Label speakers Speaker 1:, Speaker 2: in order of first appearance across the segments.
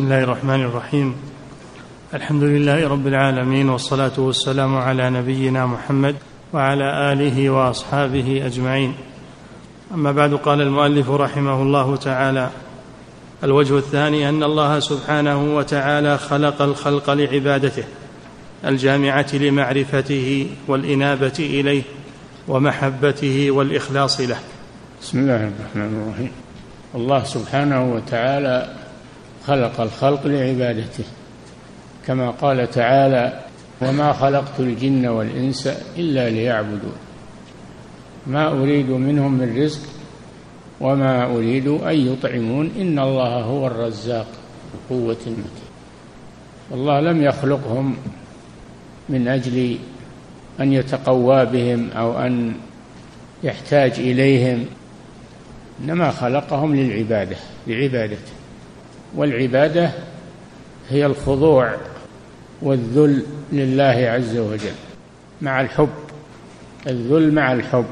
Speaker 1: بسم الله الرحمن الرحيم الحمد لله رب العالمين والصلاه والسلام على نبينا محمد وعلى اله واصحابه اجمعين اما بعد قال المؤلف رحمه الله تعالى الوجه الثاني ان الله سبحانه وتعالى خلق الخلق لعبادته الجامعة لمعرفته والانابه اليه ومحبته والاخلاص له
Speaker 2: بسم الله الرحمن الرحيم الله سبحانه وتعالى خلق الخلق لعبادته كما قال تعالى وما خلقت الجن والإنس إلا ليعبدون ما أريد منهم من رزق وما أريد أن يطعمون إن الله هو الرزاق بقوة المتين الله لم يخلقهم من أجل أن يتقوى بهم أو أن يحتاج إليهم إنما خلقهم للعبادة لعبادته. والعبادة هي الخضوع والذل لله عز وجل مع الحب. الذل مع الحب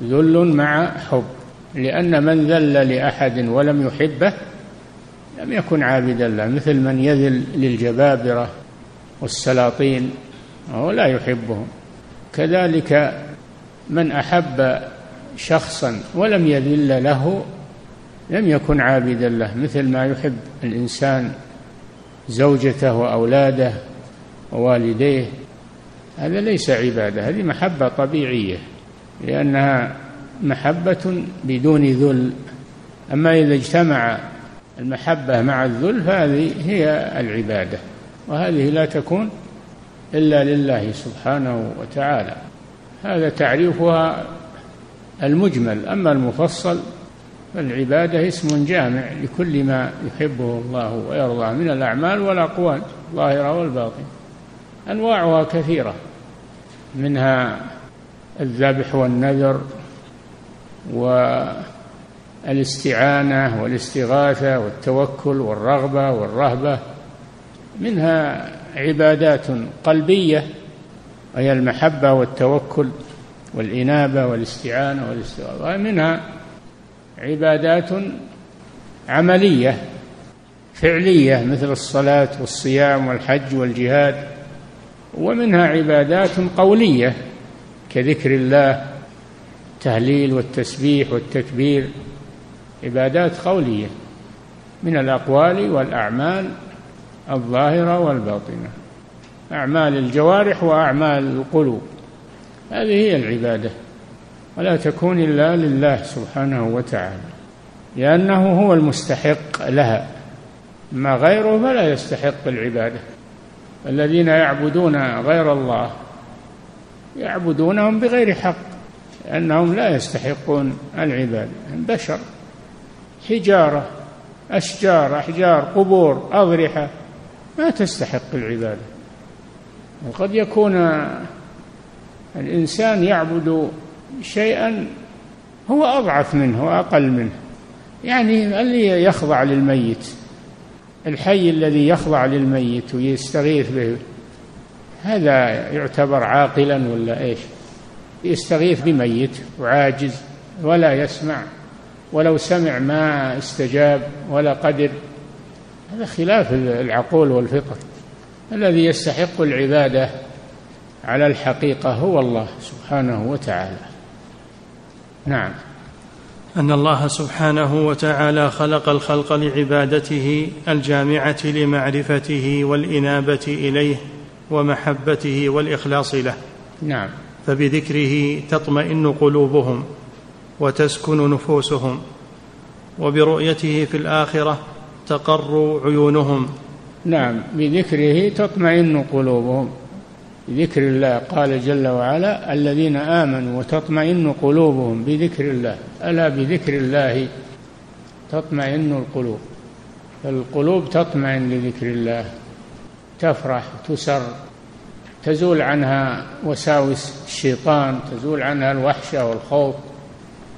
Speaker 2: ذل مع حب. لأن من ذل لأحد ولم يحبه لم يكن عابدا له مثل من يذل للجبابرة والسلاطين وهو لا يحبهم. كذلك من أحب شخصا ولم يذل له لم يكن عابدا له مثل ما يحب الإنسان زوجته وأولاده ووالديه. هذا ليس عبادة هذه محبة طبيعية لأنها محبة بدون ذل. أما إذا اجتمع المحبة مع الذل فهذه هي العبادة وهذه لا تكون إلا لله سبحانه وتعالى. هذا تعريفها المجمل أما المفصل فالعبادة اسم جامع لكل ما يحبه الله ويرضاه من الأعمال والأقوال الظاهرة والباطنة. أنواعها كثيرة منها الذبح والنذر والاستعانة والاستغاثة والتوكل والرغبة والرهبة. منها عبادات قلبية وهي المحبة والتوكل والإنابة والاستعانة والاستغاثة. ومنها عبادات عملية فعلية مثل الصلاة والصيام والحج والجهاد ومنها عبادات قولية كذكر الله التهليل والتسبيح والتكبير عبادات قولية من الأقوال والأعمال الظاهرة والباطنة. أعمال الجوارح وأعمال القلوب هذه هي العبادة. ولا تكون إلا لله سبحانه وتعالى لأنه هو المستحق لها. ما غيره فلا يستحق العبادة. الذين يعبدون غير الله يعبدونهم بغير حق لأنهم لا يستحقون العبادة. بشر حجارة أشجار أحجار قبور أضرحة ما تستحق العبادة. وقد يكون الإنسان يعبد شيئا هو أضعف منه وأقل منه. يعني اللي يخضع للميت الحي الذي يخضع للميت ويستغيث به هذا يعتبر عاقلا ولا إيش؟ يستغيث بميت وعاجز ولا يسمع ولو سمع ما استجاب ولا قدر. هذا خلاف العقول والفطر الذي يستحق العبادة على الحقيقة هو الله سبحانه وتعالى. نعم.
Speaker 1: أن الله سبحانه وتعالى خلق الخلق لعبادته الجامعة لمعرفته والإنابة إليه ومحبته والإخلاص له.
Speaker 2: نعم.
Speaker 1: فبذكره تطمئن قلوبهم وتسكن نفوسهم وبرؤيته في الآخرة تقر عيونهم.
Speaker 2: نعم. بذكره تطمئن قلوبهم. بذكر الله. قال جل وعلا الذين آمنوا وتطمئن قلوبهم بذكر الله. ألا بذكر الله تطمئن القلوب؟ فالقلوب تطمئن لذكر الله. تفرح تسر تزول عنها وساوس الشيطان تزول عنها الوحشة والخوف.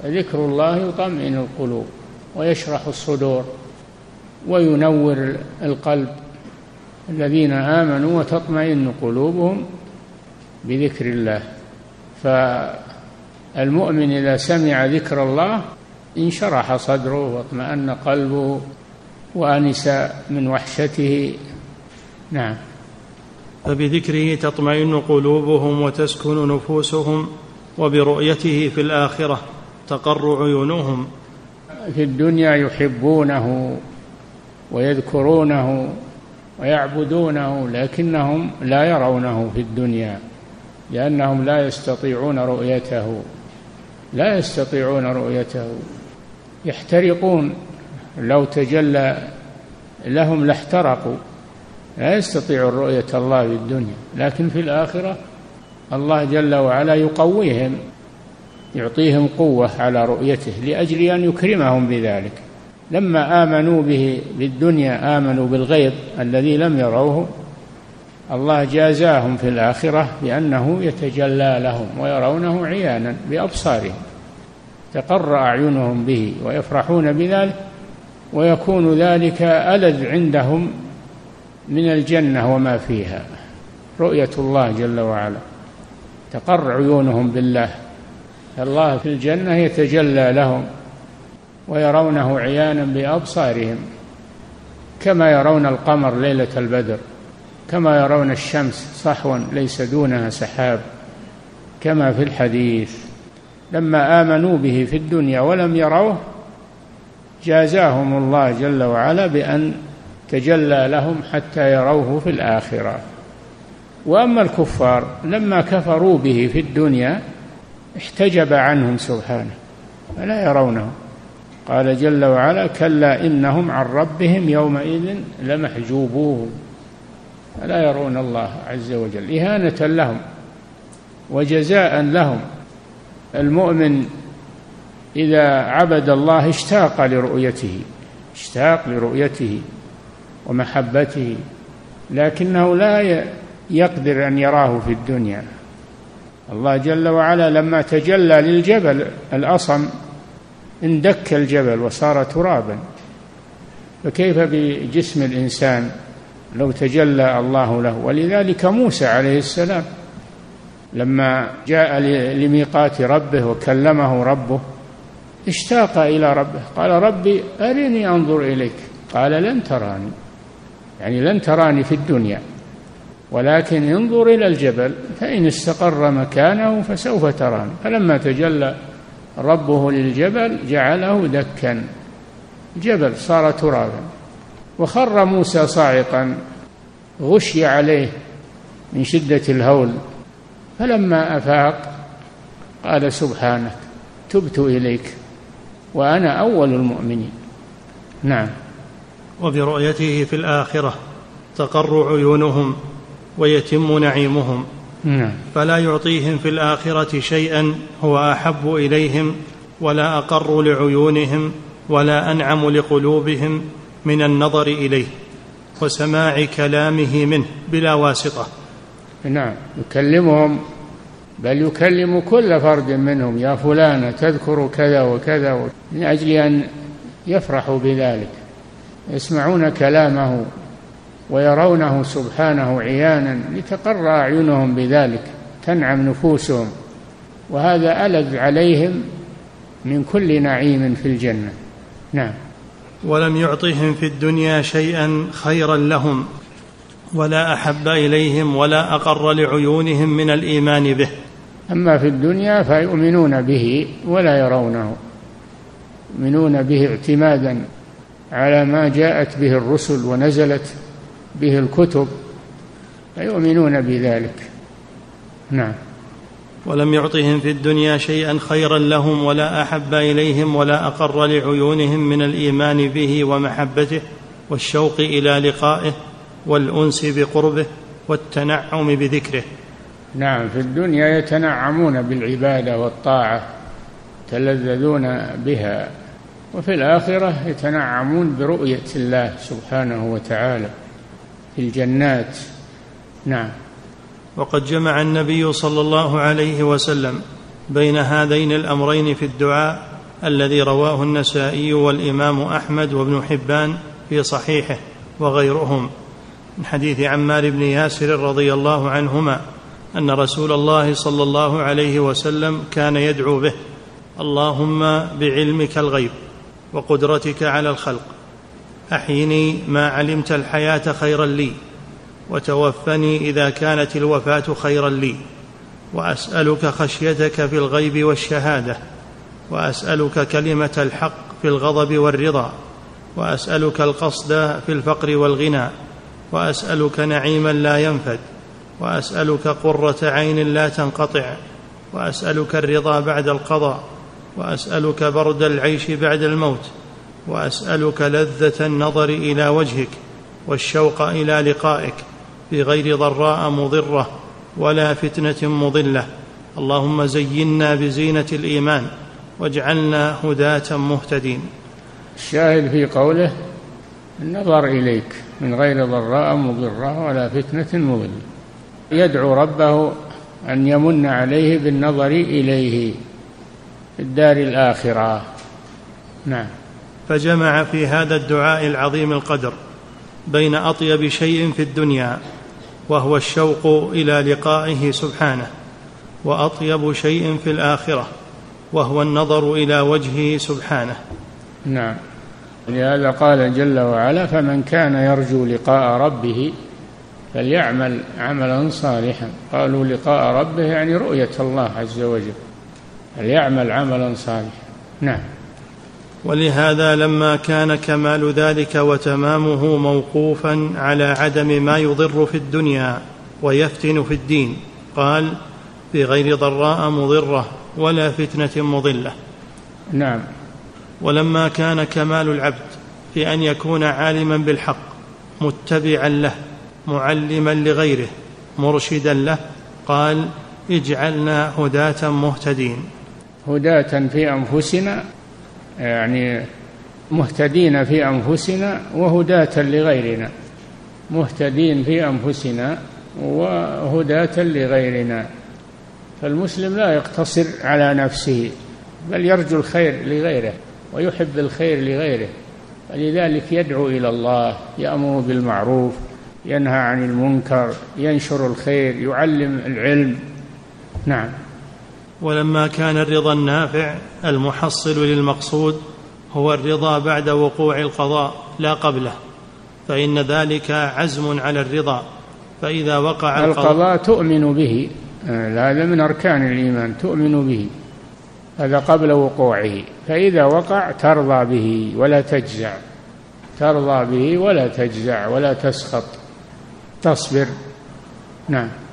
Speaker 2: ذكر الله يطمئن القلوب ويشرح الصدور وينور القلب. الذين آمنوا وتطمئن قلوبهم بذكر الله. فالمؤمن إذا سمع ذكر الله انشرح صدره واطمأن قلبه وأنس من وحشته. نعم.
Speaker 1: فبذكره تطمئن قلوبهم وتسكن نفوسهم وبرؤيته في الآخرة تقر عيونهم.
Speaker 2: في الدنيا يحبونه ويذكرونه ويعبدونه لكنهم لا يرونه في الدنيا لأنهم لا يستطيعون رؤيته لا يستطيعون رؤيته. يحترقون لو تجلى لهم لاحترقوا. لا يستطيعون رؤية الله في الدنيا لكن في الآخرة الله جل وعلا يقويهم يعطيهم قوة على رؤيته لأجل أن يكرمهم بذلك. لما آمنوا به بالدنيا آمنوا بالغيب الذي لم يروه الله جازاهم في الآخرة بأنه يتجلى لهم ويرونه عيانا بأبصارهم. تقر أعينهم به ويفرحون بذلك ويكون ذلك ألذ عندهم من الجنة وما فيها. رؤية الله جل وعلا. تقر عيونهم بالله. الله في الجنة يتجلى لهم. ويرونه عيانا بأبصارهم كما يرون القمر ليلة البدر كما يرون الشمس صحوا ليس دونها سحاب كما في الحديث لما آمنوا به في الدنيا ولم يروه جازاهم الله جل وعلا بأن تجلى لهم حتى يروه في الآخرة. وأما الكفار لما كفروا به في الدنيا احتجب عنهم سبحانه فلا يرونه. قال جل وعلا كلا إنهم عن ربهم يومئذ لمحجوبون. فلا يرون الله عز وجل إهانة لهم وجزاء لهم. المؤمن إذا عبد الله اشتاق لرؤيته اشتاق لرؤيته ومحبته لكنه لا يقدر أن يراه في الدنيا. الله جل وعلا لما تجلى للجبل الأصم اندك الجبل وصار ترابا. فكيف بجسم الإنسان لو تجلى الله له؟ ولذلك موسى عليه السلام لما جاء لميقات ربه وكلمه ربه اشتاق إلى ربه. قال ربي أرني أنظر إليك. قال لن تراني. يعني لن تراني في الدنيا ولكن انظر إلى الجبل فإن استقر مكانه فسوف تراني. فلما تجلى ربه للجبل جعله دكا. جبل صار ترابا. وخر موسى صاعقا. غشي عليه من شدة الهول. فلما أفاق قال سبحانك تبت إليك وأنا أول المؤمنين. نعم.
Speaker 1: وبرؤيته في الآخرة تقر عيونهم ويتم نعيمهم.
Speaker 2: نعم.
Speaker 1: فلا يعطيهم في الآخرة شيئا هو أحب إليهم ولا أقر لعيونهم ولا أنعم لقلوبهم من النظر إليه وسماع كلامه منه بلا واسطة.
Speaker 2: نعم. يكلمهم بل يكلم كل فرد منهم يا فلانة تذكر كذا وكذا من أجل أن يفرحوا بذلك يسمعون كلامه ويرونه سبحانه عيانا لتقر أعينهم بذلك تنعم نفوسهم وهذا ألذ عليهم من كل نعيم في الجنة. نعم.
Speaker 1: ولم يعطهم في الدنيا شيئا خيرا لهم ولا أحب إليهم ولا أقر لعيونهم من الإيمان به.
Speaker 2: أما في الدنيا فيؤمنون به ولا يرونه يؤمنون به اعتمادا على ما جاءت به الرسل ونزلت به الكتب فيؤمنون بذلك. نعم.
Speaker 1: ولم يعطهم في الدنيا شيئا خيرا لهم ولا أحب إليهم ولا أقر لعيونهم من الإيمان به ومحبته والشوق إلى لقائه والأنس بقربه والتنعم بذكره.
Speaker 2: نعم في الدنيا يتنعمون بالعبادة والطاعة يتلذذون بها وفي الآخرة يتنعمون برؤية الله سبحانه وتعالى. في الجنات. نعم.
Speaker 1: وقد جمع النبي صلى الله عليه وسلم بين هذين الأمرين في الدعاء الذي رواه النسائي والإمام أحمد وابن حبان في صحيحه وغيرهم. من حديث عمار بن ياسر رضي الله عنهما أن رسول الله صلى الله عليه وسلم كان يدعو به اللهم بعلمك الغيب وقدرتك على الخلق أحيني ما علمت الحياة خيرا لي وتوفني إذا كانت الوفاة خيرا لي. وأسألك خشيتك في الغيب والشهادة وأسألك كلمة الحق في الغضب والرضا وأسألك القصد في الفقر والغنى وأسألك نعيما لا ينفد وأسألك قرة عين لا تنقطع وأسألك الرضا بعد القضاء وأسألك برد العيش بعد الموت. وأسألك لذة النظر إلى وجهك والشوق إلى لقائك في غير ضراء مضرة ولا فتنة مضلة. اللهم زينا بزينة الإيمان واجعلنا هداة مهتدين.
Speaker 2: الشاهد في قوله النظر إليك من غير ضراء مضرة ولا فتنة مضله يدعو ربه أن يمن عليه بالنظر إليه في الدار الآخرة. نعم.
Speaker 1: فجمع في هذا الدعاء العظيم القدر بين أطيب شيء في الدنيا وهو الشوق إلى لقائه سبحانه وأطيب شيء في الآخرة وهو النظر إلى وجهه سبحانه.
Speaker 2: نعم. لهذا قال جل وعلا فمن كان يرجو لقاء ربه فليعمل عملا صالحا. قالوا لقاء ربه يعني رؤية الله عز وجل. فليعمل عملا صالحا. نعم.
Speaker 1: ولهذا لما كان كمال ذلك وتمامه موقوفا على عدم ما يضر في الدنيا ويفتن في الدين قال في غير ضراء مضرة ولا فتنة مضلة.
Speaker 2: نعم.
Speaker 1: ولما كان كمال العبد في أن يكون عالما بالحق متبعا له معلما لغيره مرشدا له قال اجعلنا هداة مهتدين.
Speaker 2: هداة في أنفسنا يعني مهتدين في أنفسنا وهداة لغيرنا. مهتدين في أنفسنا وهداة لغيرنا. فالمسلم لا يقتصر على نفسه بل يرجو الخير لغيره ويحب الخير لغيره. ولذلك يدعو إلى الله يأمر بالمعروف ينهى عن المنكر ينشر الخير يعلم العلم. نعم.
Speaker 1: ولما كان الرضا النافع المحصل للمقصود هو الرضا بعد وقوع القضاء لا قبله. فإن ذلك عزم على الرضا. فإذا وقع
Speaker 2: القضاء, القضاء تؤمن به هذا من أركان الإيمان تؤمن به. هذا قبل وقوعه. فإذا وقع ترضى به ولا تجزع. ترضى به ولا تجزع ولا تسخط. تصبر. نعم.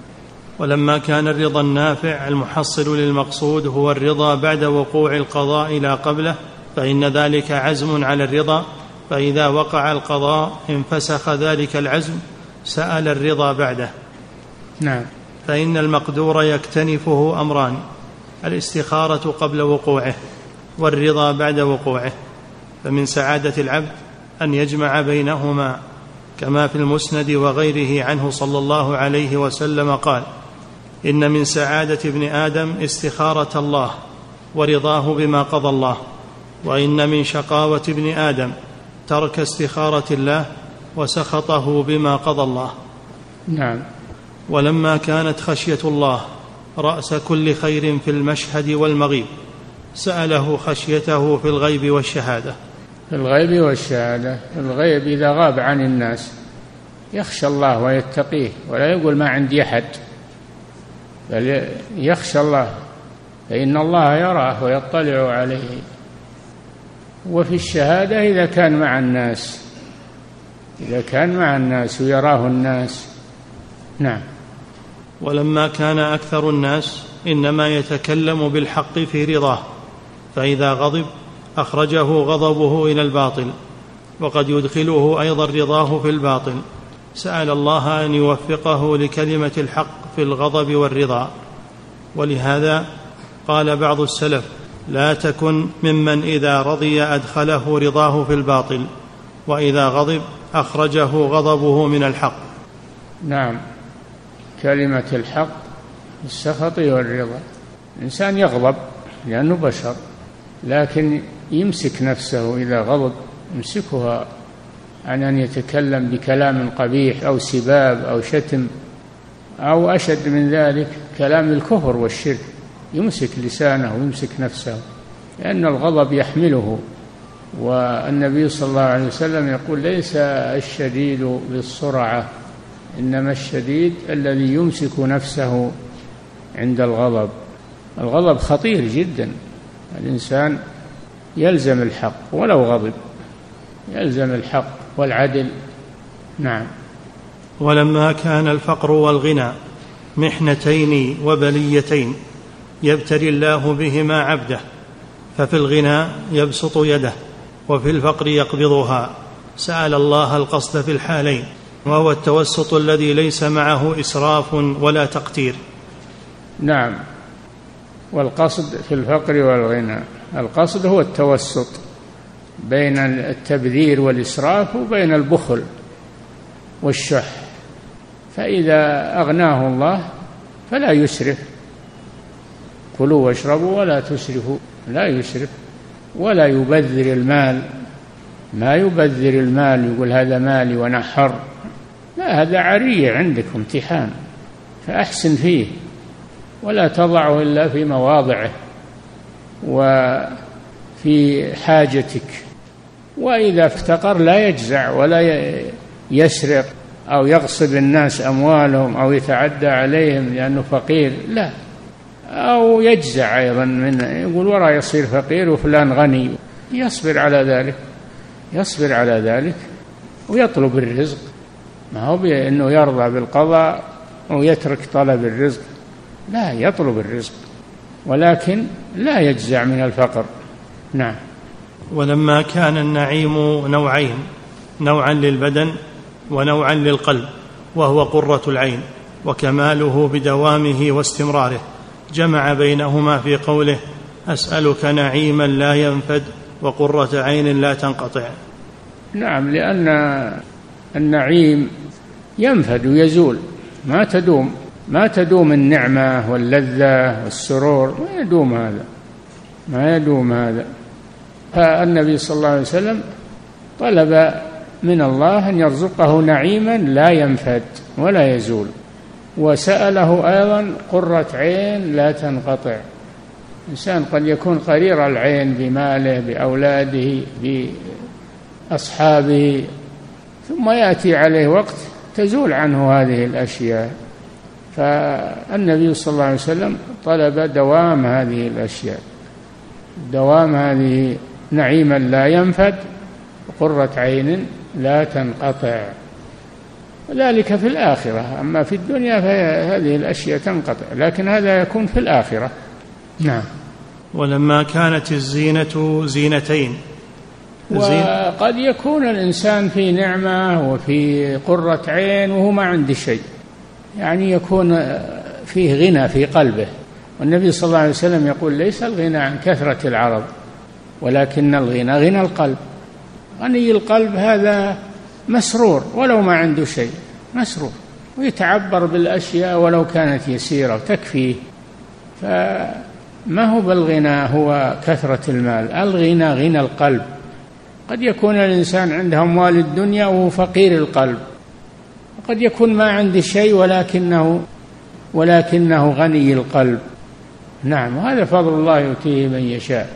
Speaker 1: ولما كان الرضا النافع المحصل للمقصود هو الرضا بعد وقوع القضاء لا قبله فإن ذلك عزم على الرضا فإذا وقع القضاء انفسخ ذلك العزم سأل الرضا بعده.
Speaker 2: نعم.
Speaker 1: فإن المقدور يكتنفه أمران الاستخارة قبل وقوعه والرضا بعد وقوعه فمن سعادة العبد أن يجمع بينهما كما في المسند وغيره عنه صلى الله عليه وسلم قال إن من سعادة ابن آدم استخارة الله ورضاه بما قضى الله وإن من شقاوة ابن آدم ترك استخارة الله وسخطه بما قضى الله.
Speaker 2: نعم.
Speaker 1: ولما كانت خشية الله رأس كل خير في المشهد والمغيب سأله خشيته في الغيب والشهادة.
Speaker 2: في الغيب والشهادة الغيب إذا غاب عن الناس يخشى الله ويتقيه ولا يقول ما عندي أحد. بل يخشى الله فإن الله يراه ويطلع عليه. وفي الشهادة إذا كان مع الناس إذا كان مع الناس ويراه الناس. نعم.
Speaker 1: ولما كان أكثر الناس إنما يتكلم بالحق في رضاه فإذا غضب أخرجه غضبه إلى الباطل وقد يدخله أيضا رضاه في الباطل. سأل الله أن يوفقه لكلمة الحق في الغضب والرضا. ولهذا قال بعض السلف لا تكن ممن إذا رضي أدخله رضاه في الباطل وإذا غضب أخرجه غضبه من الحق.
Speaker 2: نعم. كلمة الحق السخط والرضا. الانسان يغضب لأنه بشر لكن يمسك نفسه إذا غضب يمسكها عن أن يتكلم بكلام قبيح أو سباب أو شتم. أو أشد من ذلك كلام الكفر والشرك. يمسك لسانه ويمسك نفسه لأن الغضب يحمله. والنبي صلى الله عليه وسلم يقول ليس الشديد بالسرعة إنما الشديد الذي يمسك نفسه عند الغضب. الغضب خطير جدا. الإنسان يلزم الحق ولو غضب يلزم الحق والعدل. نعم.
Speaker 1: ولما كان الفقر والغنى محنتين وبليتين يبتلي الله بهما عبده ففي الغنى يبسط يده وفي الفقر يقبضها. سأل الله القصد في الحالين وهو التوسط الذي ليس معه إسراف ولا تقتير.
Speaker 2: نعم. والقصد في الفقر والغنى القصد هو التوسط بين التبذير والإسراف وبين البخل والشح. فإذا أغناه الله فلا يسرف. كلوا واشربوا ولا تسرفوا لا يسرف. ولا يبذر المال. ما يبذر المال يقول هذا مالي ونحر لا هذا عرية عندك امتحان. فأحسن فيه. ولا تضعه إلا في مواضعه وفي حاجتك. وإذا افتقر لا يجزع ولا يسرق. أو يغصب الناس أموالهم أو يتعدى عليهم لأنه فقير لا. أو يجزع أيضا من يقول ورا يصير فقير وفلان غني. يصبر على ذلك يصبر على ذلك ويطلب الرزق. ما هو بأنه يرضى بالقضاء ويترك طلب الرزق. لا يطلب الرزق ولكن لا يجزع من الفقر. نعم.
Speaker 1: ولما كان النعيم نوعين نوعا للبدن ونوعا للقلب وهو قرة العين وكماله بدوامه واستمراره. جمع بينهما في قوله أسألك نعيما لا ينفد وقرة عين لا تنقطع.
Speaker 2: نعم لأن النعيم ينفد ويزول. ما تدوم ما تدوم النعمة واللذة والسرور ما يدوم هذا ما يدوم هذا. فالنبي صلى الله عليه وسلم طلب من الله أن يرزقه نعيما لا ينفد ولا يزول. وسأله أيضا قرة عين لا تنقطع. إنسان قد يكون قرير العين بماله بأولاده بأصحابه ثم يأتي عليه وقت تزول عنه هذه الأشياء. فالنبي صلى الله عليه وسلم طلب دوام هذه الأشياء. دوام هذه نعيما لا ينفد قرة عين لا تنقطع. ذلك في الآخرة. أما في الدنيا فهذه الأشياء تنقطع. لكن هذا يكون في الآخرة. نعم.
Speaker 1: ولما كانت الزينة زينتين.
Speaker 2: وقد يكون الإنسان في نعمة وفي قرة عين وهو ما عنده شيء. يعني يكون فيه غنى في قلبه. والنبي صلى الله عليه وسلم يقول ليس الغنى عن كثرة العرض ولكن الغنى غنى القلب. غني القلب هذا مسرور ولو ما عنده شيء مسرور. ويتعبر بالأشياء ولو كانت يسيرة تكفيه فما هو بالغنى؟ هو كثرة المال. الغنى غنى القلب. قد يكون الإنسان عنده أموال الدنيا وهو فقير القلب. قد يكون ما عنده شيء ولكنه ولكنه غني القلب. نعم وهذا فضل الله يؤتيه من يشاء.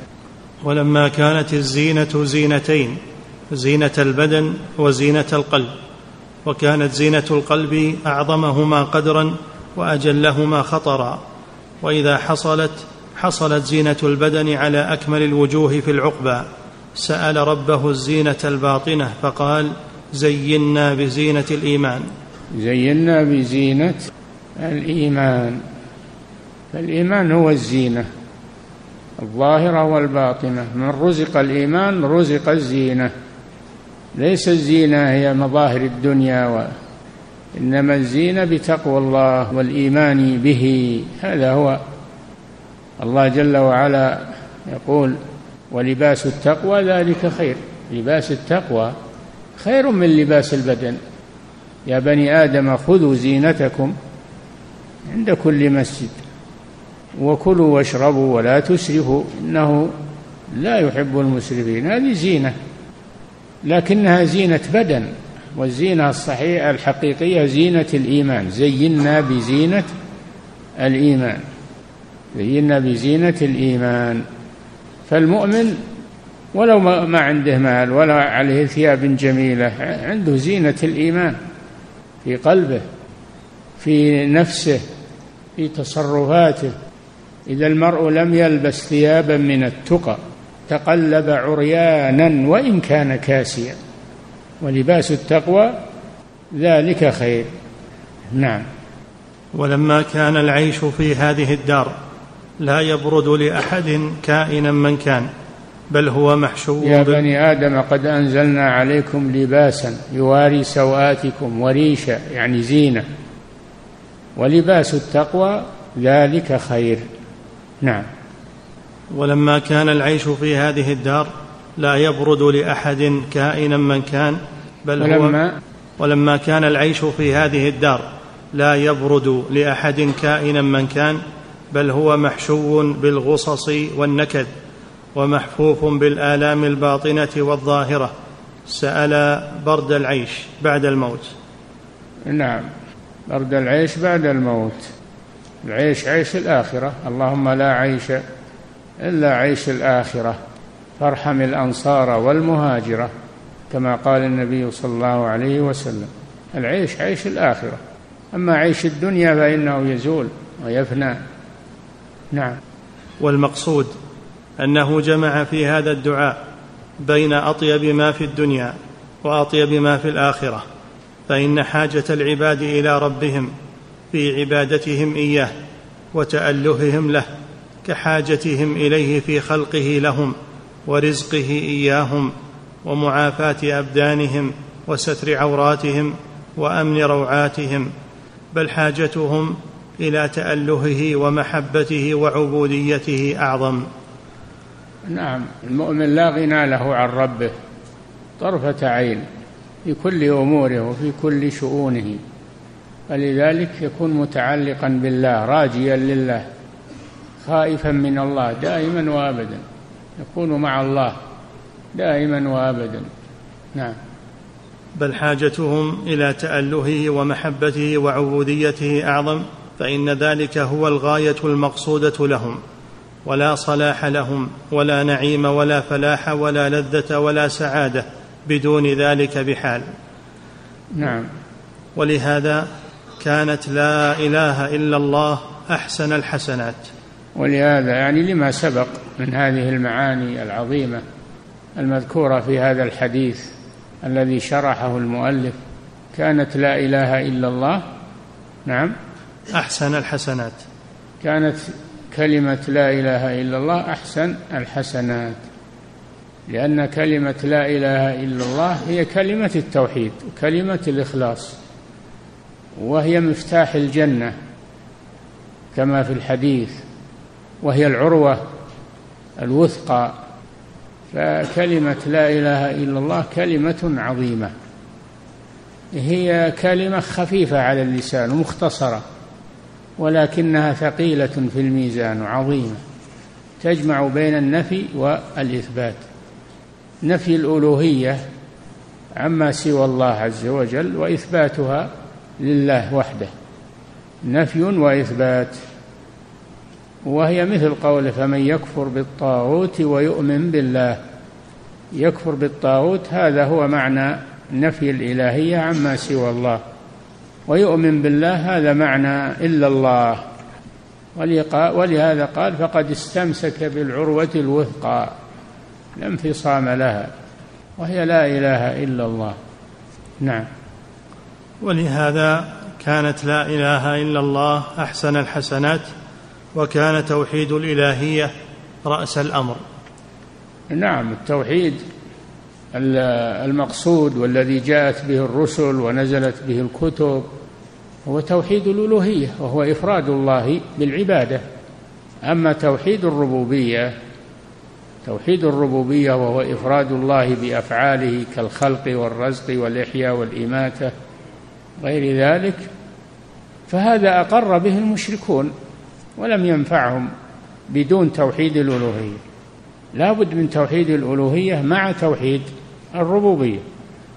Speaker 1: ولما كانت الزينة زينتين زينة البدن وزينة القلب وكانت زينة القلب أعظمهما قدرا وأجلهما خطرا وإذا حصلت حصلت زينة البدن على أكمل الوجوه في العقبى سأل ربه الزينة الباطنة فقال زينا بزينة الإيمان.
Speaker 2: زينا بزينة الإيمان. فالإيمان هو الزينة الظاهرة والباطنة. من رزق الإيمان رزق الزينة. ليس الزينة هي مظاهر الدنيا و إنما الزينة بتقوى الله والإيمان به. هذا هو. الله جل وعلا يقول ولباس التقوى ذلك خير. لباس التقوى خير من لباس البدن. يا بني آدم خذوا زينتكم عند كل مسجد وكلوا واشربوا ولا تسرفوا إنه لا يحب المسرفين. هذه زينة. لكنها زينة بدن والزينة الصحيحة الحقيقية زينة الإيمان. زينا بزينة الإيمان. زينا بزينة الإيمان. فالمؤمن ولو ما عنده مال ولا عليه ثياب جميلة عنده زينة الإيمان في قلبه في نفسه في تصرفاته. إذا المرء لم يلبس ثيابا من التقى تقلب عريانا وإن كان كاسيا. ولباس التقوى ذلك خير. نعم.
Speaker 1: ولما كان العيش في هذه الدار لا يبرد لأحد كائنا من كان بل هو محشو
Speaker 2: يا بني آدم قد أنزلنا عليكم لباسا يواري سوآتكم وريشا يعني زينة. ولباس التقوى ذلك خير. نعم.
Speaker 1: ولما كان العيش في هذه الدار لا يبرد لأحد كائنا من كان بل ولما هو ولما كان العيش في هذه الدار لا يبرد لأحد كائنا من كان بل هو محشو بالغصص والنكد ومحفوف بالآلام الباطنة والظاهرة. سأل برد العيش بعد الموت.
Speaker 2: نعم برد العيش بعد الموت. العيش عيش الآخرة. اللهم لا عيش إلا عيش الآخرة فارحم الأنصار والمهاجرة كما قال النبي صلى الله عليه وسلم. العيش عيش الآخرة أما عيش الدنيا فإنه يزول ويفنى. نعم.
Speaker 1: والمقصود أنه جمع في هذا الدعاء بين أطيب ما في الدنيا وأطيب ما في الآخرة فإن حاجة العباد إلى ربهم في عبادتهم إياه وتألههم له. كحاجتهم إليه في خلقه لهم ورزقه إياهم ومعافاة أبدانهم وستر عوراتهم وأمن روعاتهم بل حاجتهم إلى تألهه ومحبته وعبوديته أعظم.
Speaker 2: نعم المؤمن لا غنى له عن ربه طرفة عين في كل أموره وفي كل شؤونه فلذلك يكون متعلقا بالله راجيا لله. خائفا من الله دائما وابدا. يكون مع الله دائما وابدا. نعم.
Speaker 1: بل حاجتهم إلى تالهه ومحبته وعبوديته أعظم فإن ذلك هو الغاية المقصودة لهم. ولا صلاح لهم ولا نعيم ولا فلاح ولا لذة ولا سعادة بدون ذلك بحال.
Speaker 2: نعم.
Speaker 1: ولهذا كانت لا إله إلا الله أحسن الحسنات.
Speaker 2: ولهذا يعني لما سبق من هذه المعاني العظيمة المذكورة في هذا الحديث الذي شرحه المؤلف كانت لا إله إلا الله نعم
Speaker 1: أحسن الحسنات.
Speaker 2: كانت كلمة لا إله إلا الله أحسن الحسنات لأن كلمة لا إله إلا الله هي كلمة التوحيد كلمة الإخلاص وهي مفتاح الجنة كما في الحديث وهي العروة الوثقى فكلمة لا إله إلا الله كلمة عظيمة. هي كلمة خفيفة على اللسان مختصره ولكنها ثقيلة في الميزان عظيمه تجمع بين النفي والإثبات. نفي الألوهية عما سوى الله عز وجل وإثباتها لله وحده. نفي وإثبات. وهي مثل قوله فمن يكفر بالطاغوت ويؤمن بالله. يكفر بالطاغوت هذا هو معنى نفي الإلهية عما سوى الله. ويؤمن بالله هذا معنى إلا الله. ولهذا قال فقد استمسك بالعروة الوثقى. لا انفصام لها. وهي لا إله إلا الله. نعم.
Speaker 1: ولهذا كانت لا إله إلا الله أحسن الحسنات وكان توحيد الإلهية رأس الأمر.
Speaker 2: نعم التوحيد المقصود والذي جاءت به الرسل ونزلت به الكتب هو توحيد الألوهية وهو إفراد الله بالعبادة. أما توحيد الربوبية توحيد الربوبية وهو إفراد الله بأفعاله كالخلق والرزق والإحياء والإماتة غير ذلك فهذا أقر به المشركون. ولم ينفعهم بدون توحيد الألوهية. لا بد من توحيد الألوهية مع توحيد الربوبية.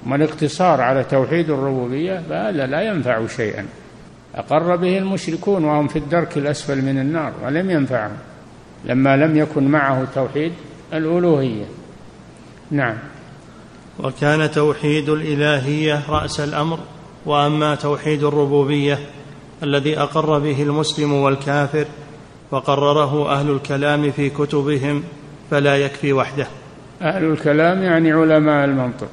Speaker 2: أما الاقتصار على توحيد الربوبية فهذا لا ينفع شيئا. أقر به المشركون وهم في الدرك الأسفل من النار ولم ينفعهم لما لم يكن معه توحيد الألوهية. نعم.
Speaker 1: وكان توحيد الإلهية رأس الأمر وأما توحيد الربوبية الذي أقر به المسلم والكافر وقرره أهل الكلام في كتبهم فلا يكفي وحده.
Speaker 2: أهل الكلام يعني علماء المنطق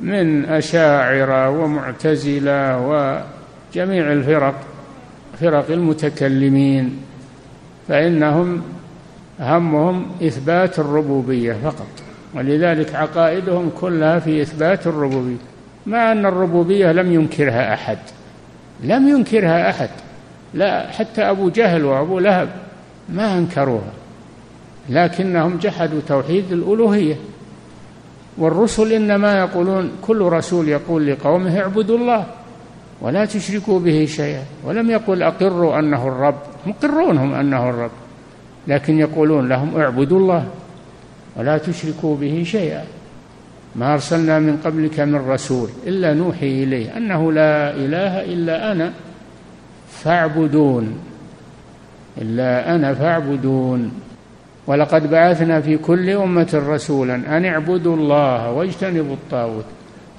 Speaker 2: من أشاعرة ومعتزلة وجميع الفرق فرق المتكلمين فإنهم همهم إثبات الربوبية فقط ولذلك عقائدهم كلها في إثبات الربوبية مع أن الربوبية لم ينكرها أحد. لم ينكرها أحد. لا حتى أبو جهل وأبو لهب ما أنكروها. لكنهم جحدوا توحيد الألوهية. والرسل إنما يقولون كل رسول يقول لقومه اعبدوا الله ولا تشركوا به شيئا. ولم يقل أقروا أنه الرب. مقرونهم أنه الرب. لكن يقولون لهم اعبدوا الله ولا تشركوا به شيئا. ما أرسلنا من قبلك من رسول إلا نوحي إليه أنه لا إله إلا أنا فاعبدون إلا أنا فاعبدون. ولقد بعثنا في كل أمة رسولا أن اعبدوا الله واجتنبوا الطاغوت.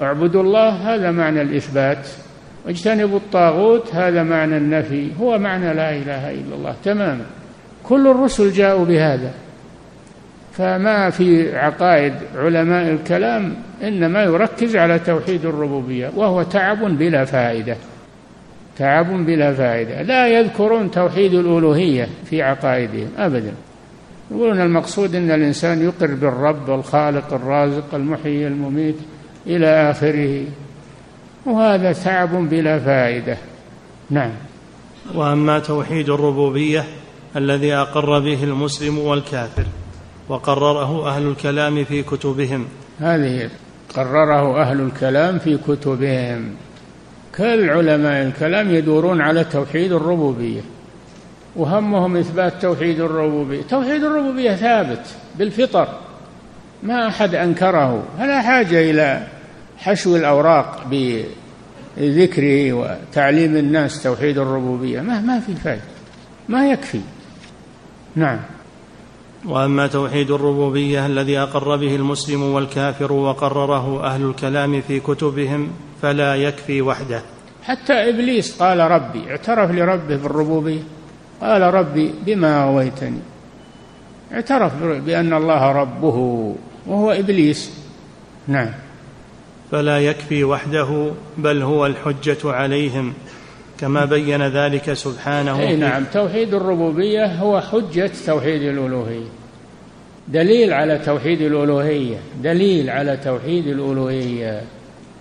Speaker 2: اعبدوا الله هذا معنى الإثبات واجتنبوا الطاغوت هذا معنى النفي هو معنى لا إله إلا الله تماما. كل الرسل جاءوا بهذا. فما في عقائد علماء الكلام إنما يركز على توحيد الربوبية وهو تعب بلا فائدة. تعب بلا فائدة. لا يذكرون توحيد الألوهية في عقائدهم ابدا. يقولون المقصود إن الإنسان يقر بالرب الخالق الرازق المحيي المميت إلى آخره. وهذا تعب بلا فائدة. نعم.
Speaker 1: وأما توحيد الربوبية الذي أقر به المسلم والكافر. وقرره أهل الكلام في كتبهم.
Speaker 2: هذه قرره أهل الكلام في كتبهم. كل علماء الكلام يدورون على توحيد الربوبية وهمهم إثبات توحيد الربوبية. توحيد الربوبية ثابت بالفطر ما أحد أنكره. فلا حاجة إلى حشو الأوراق بذكره وتعليم الناس توحيد الربوبية. ما ما في فائده ما يكفي. نعم.
Speaker 1: وأما توحيد الربوبية الذي أقر به المسلم والكافر وقرره أهل الكلام في كتبهم فلا يكفي وحده.
Speaker 2: حتى إبليس قال ربي اعترف لربه بالربوبيه قال ربي بما اغويتني اعترف بأن الله ربه وهو إبليس. نعم.
Speaker 1: فلا يكفي وحده بل هو الحجة عليهم. كما بين ذلك سبحانه
Speaker 2: أي نعم توحيد الربوبية هو حجة توحيد الألوهية. دليل على توحيد الألوهية دليل على توحيد الألوهية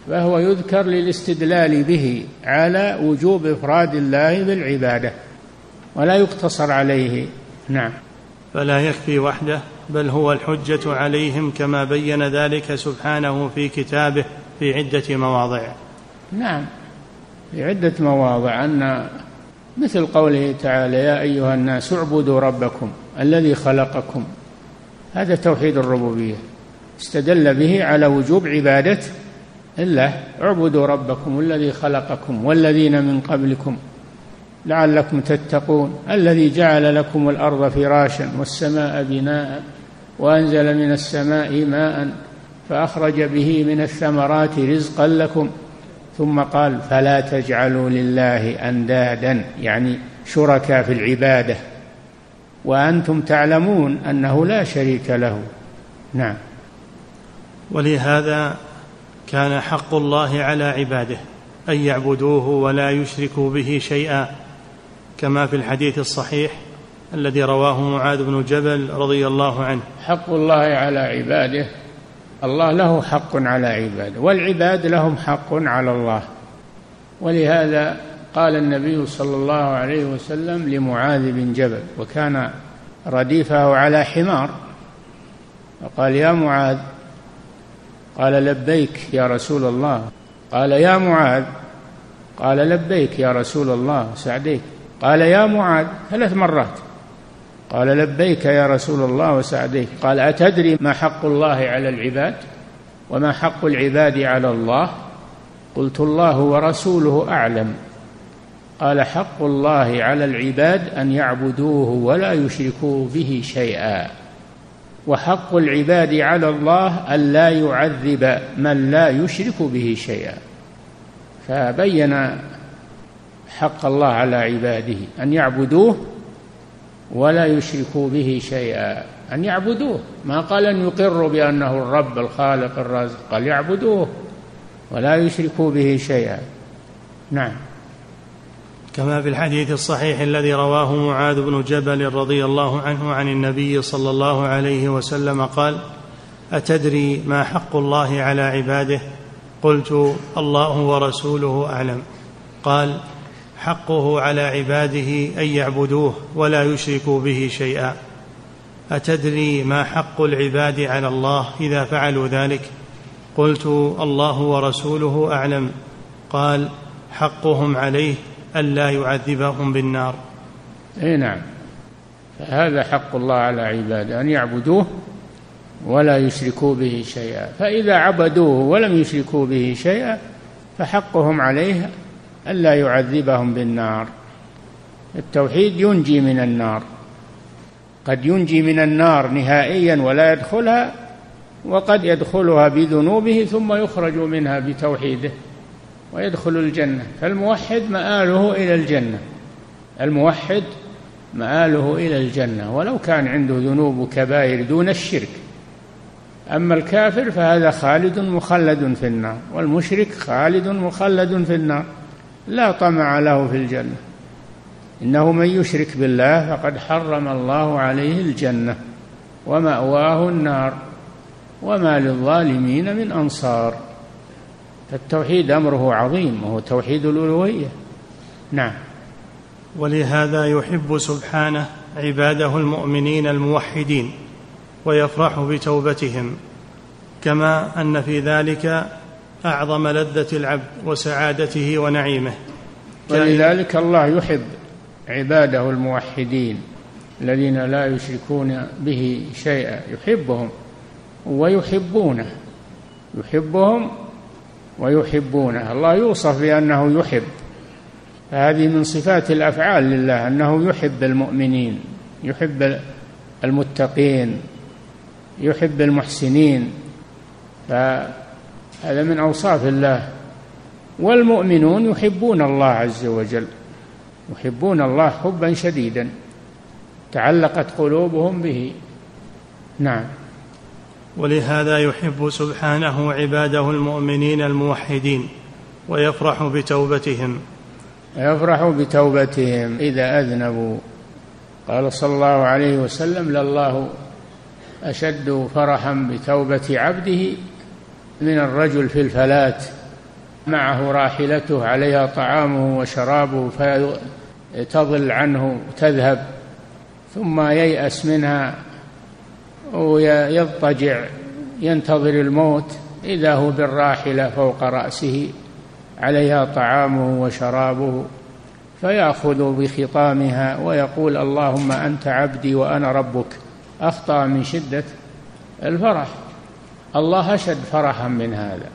Speaker 2: فهو يذكر للاستدلال به على وجوب إفراد الله بالعبادة ولا يقتصر عليه. نعم.
Speaker 1: فلا يكفي وحده بل هو الحجة عليهم كما بين ذلك سبحانه في كتابه في عدة مواضع.
Speaker 2: نعم. في عدة مواضع أن مثل قوله تعالى يا أيها الناس اعبدوا ربكم الذي خلقكم. هذا توحيد الربوبية. استدل به على وجوب عبادة الله. اعبدوا ربكم الذي خلقكم والذين من قبلكم لعلكم تتقون الذي جعل لكم الأرض فراشا والسماء بناء وأنزل من السماء ماء فأخرج به من الثمرات رزقا لكم. ثم قال فلا تجعلوا لله أندادا يعني شركاء في العبادة. وأنتم تعلمون أنه لا شريك له. نعم.
Speaker 1: ولهذا كان حق الله على عباده أن يعبدوه ولا يشركوا به شيئا كما في الحديث الصحيح الذي رواه معاذ بن جبل رضي الله عنه.
Speaker 2: حق الله على عباده الله له حق على عباده والعباد لهم حق على الله. ولهذا قال النبي صلى الله عليه وسلم لمعاذ بن جبل وكان رديفه على حمار. فقال يا معاذ قال لبيك يا رسول الله. قال يا معاذ قال لبيك يا رسول الله سعديك. قال يا معاذ ثلاث مرات. قال لبيك يا رسول الله وسعديك. قال أتدري ما حق الله على العباد وما حق العباد على الله؟ قلت الله ورسوله أعلم. قال حق الله على العباد أن يعبدوه ولا يشركوا به شيئا. وحق العباد على الله أن لا يعذب من لا يشرك به شيئا. فبين حق الله على عباده أن يعبدوه ولا يشركوا به شيئا. أن يعبدوه. ما قال أن يقروا بأنه الرب الخالق الرازق. قال يعبدوه ولا يشركوا به شيئا. نعم.
Speaker 1: كما في الحديث الصحيح الذي رواه معاذ بن جبل رضي الله عنه عن النبي صلى الله عليه وسلم قال أتدري ما حق الله على عباده؟ قلت الله ورسوله أعلم. قال حقه على عباده أن يعبدوه ولا يشركوا به شيئا. أتدري ما حق العباد على الله إذا فعلوا ذلك؟ قلت الله ورسوله أعلم. قال حقهم عليه الا يعذبهم بالنار.
Speaker 2: إي نعم. هذا حق الله على عباده أن يعبدوه ولا يشركوا به شيئا. فإذا عبدوه ولم يشركوا به شيئا فحقهم عليه ألا يعذبهم بالنار. التوحيد ينجي من النار. قد ينجي من النار نهائيا ولا يدخلها وقد يدخلها بذنوبه ثم يخرج منها بتوحيده ويدخل الجنة. فالموحد مآله إلى الجنة. الموحد مآله إلى الجنة. ولو كان عنده ذنوب كبائر دون الشرك. أما الكافر فهذا خالد مخلد في النار والمشرك خالد مخلد في النار. لا طمع له في الجنة. إنه من يشرك بالله فقد حرم الله عليه الجنة ومأواه النار وما للظالمين من أنصار. فالتوحيد أمره عظيم وهو توحيد الألوهية. نعم.
Speaker 1: ولهذا يحب سبحانه عباده المؤمنين الموحدين ويفرح بتوبتهم كما أن في ذلك أعظم لذة العبد وسعادته ونعيمه.
Speaker 2: ولذلك الله يحب عباده الموحدين الذين لا يشركون به شيئا يحبهم ويحبونه يحبهم ويحبونه. الله يوصف بأنه يحب. هذه من صفات الأفعال لله أنه يحب المؤمنين يحب المتقين يحب المحسنين. فهذا من أوصاف الله. والمؤمنون يحبون الله عز وجل يحبون الله حبا شديدا. تعلقت قلوبهم به. نعم.
Speaker 1: ولهذا يحب سبحانه عباده المؤمنين الموحدين ويفرح بتوبتهم.
Speaker 2: يفرح بتوبتهم. إذا أذنبوا. قال صلى الله عليه وسلم لله أشد فرحا بتوبة عبده من الرجل في الفلاه معه راحلته عليها طعامه وشرابه فتضل عنه تذهب ثم ييأس منها ويضطجع ينتظر الموت إذا هو بالراحلة فوق رأسه عليها طعامه وشرابه فيأخذ بخطامها ويقول اللهم أنت عبدي وأنا ربك. أخطأ من شدة الفرح. الله أشد فرحا من هذا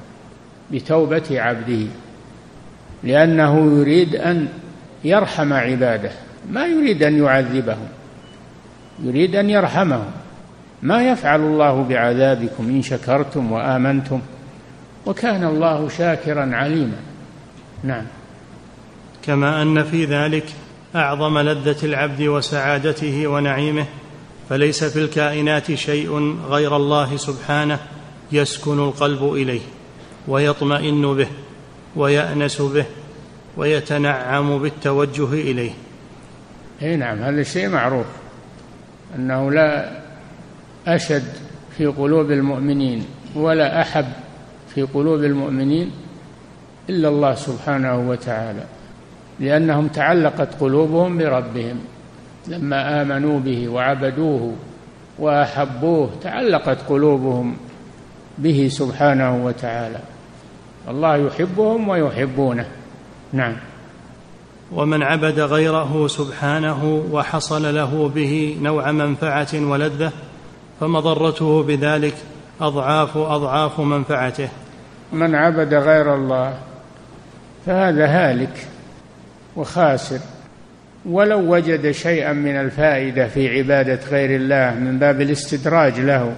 Speaker 2: بتوبة عبده لأنه يريد أن يرحم عباده ما يريد أن يعذبهم يريد أن يرحمهم. ما يفعل الله بعذابكم إن شكرتم وآمنتم وكان الله شاكرا عليما. نعم.
Speaker 1: كما أن في ذلك أعظم لذة العبد وسعادته ونعيمه فليس في الكائنات شيء غير الله سبحانه يسكن القلب إليه ويطمئن به ويأنس به ويتنعم بالتوجه إليه.
Speaker 2: إي نعم هذا الشيء معروف أنه لا أشد في قلوب المؤمنين ولا أحب في قلوب المؤمنين إلا الله سبحانه وتعالى لأنهم تعلقت قلوبهم بربهم لما آمنوا به وعبدوه وأحبوه تعلقت قلوبهم به سبحانه وتعالى. الله يحبهم ويحبونه. نعم.
Speaker 1: ومن عبد غيره سبحانه وحصل له به نوع منفعة ولذة فمضرته بذلك أضعاف أضعاف منفعته.
Speaker 2: من عبد غير الله فهذا هالك وخاسر. ولو وجد شيئا من الفائدة في عبادة غير الله من باب الاستدراج له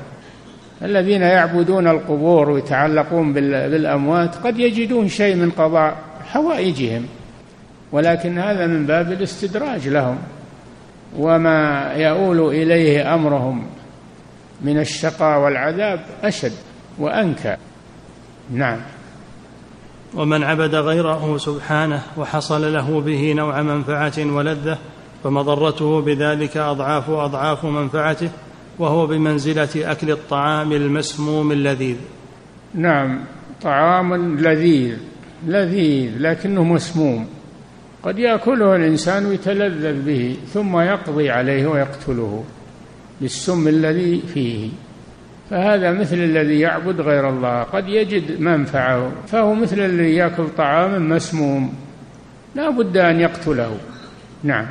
Speaker 2: الذين يعبدون القبور ويتعلقون بالأموات قد يجدون شيء من قضاء حوائجهم ولكن هذا من باب الاستدراج لهم. وما يؤول إليه أمرهم من الشقاء والعذاب أشد وأنكى. نعم.
Speaker 1: ومن عبد غيره سبحانه وحصل له به نوع منفعة ولذة فمضرته بذلك أضعاف أضعاف منفعته. وهو بمنزلة أكل الطعام المسموم اللذيذ.
Speaker 2: نعم طعام لذيذ لذيذ لكنه مسموم. قد يأكله الإنسان ويتلذذ به ثم يقضي عليه ويقتله بالسم الذي فيه. فهذا مثل الذي يعبد غير الله. قد يجد منفعه فهو مثل الذي يأكل طعاما مسموم. لا بد أن يقتله. نعم.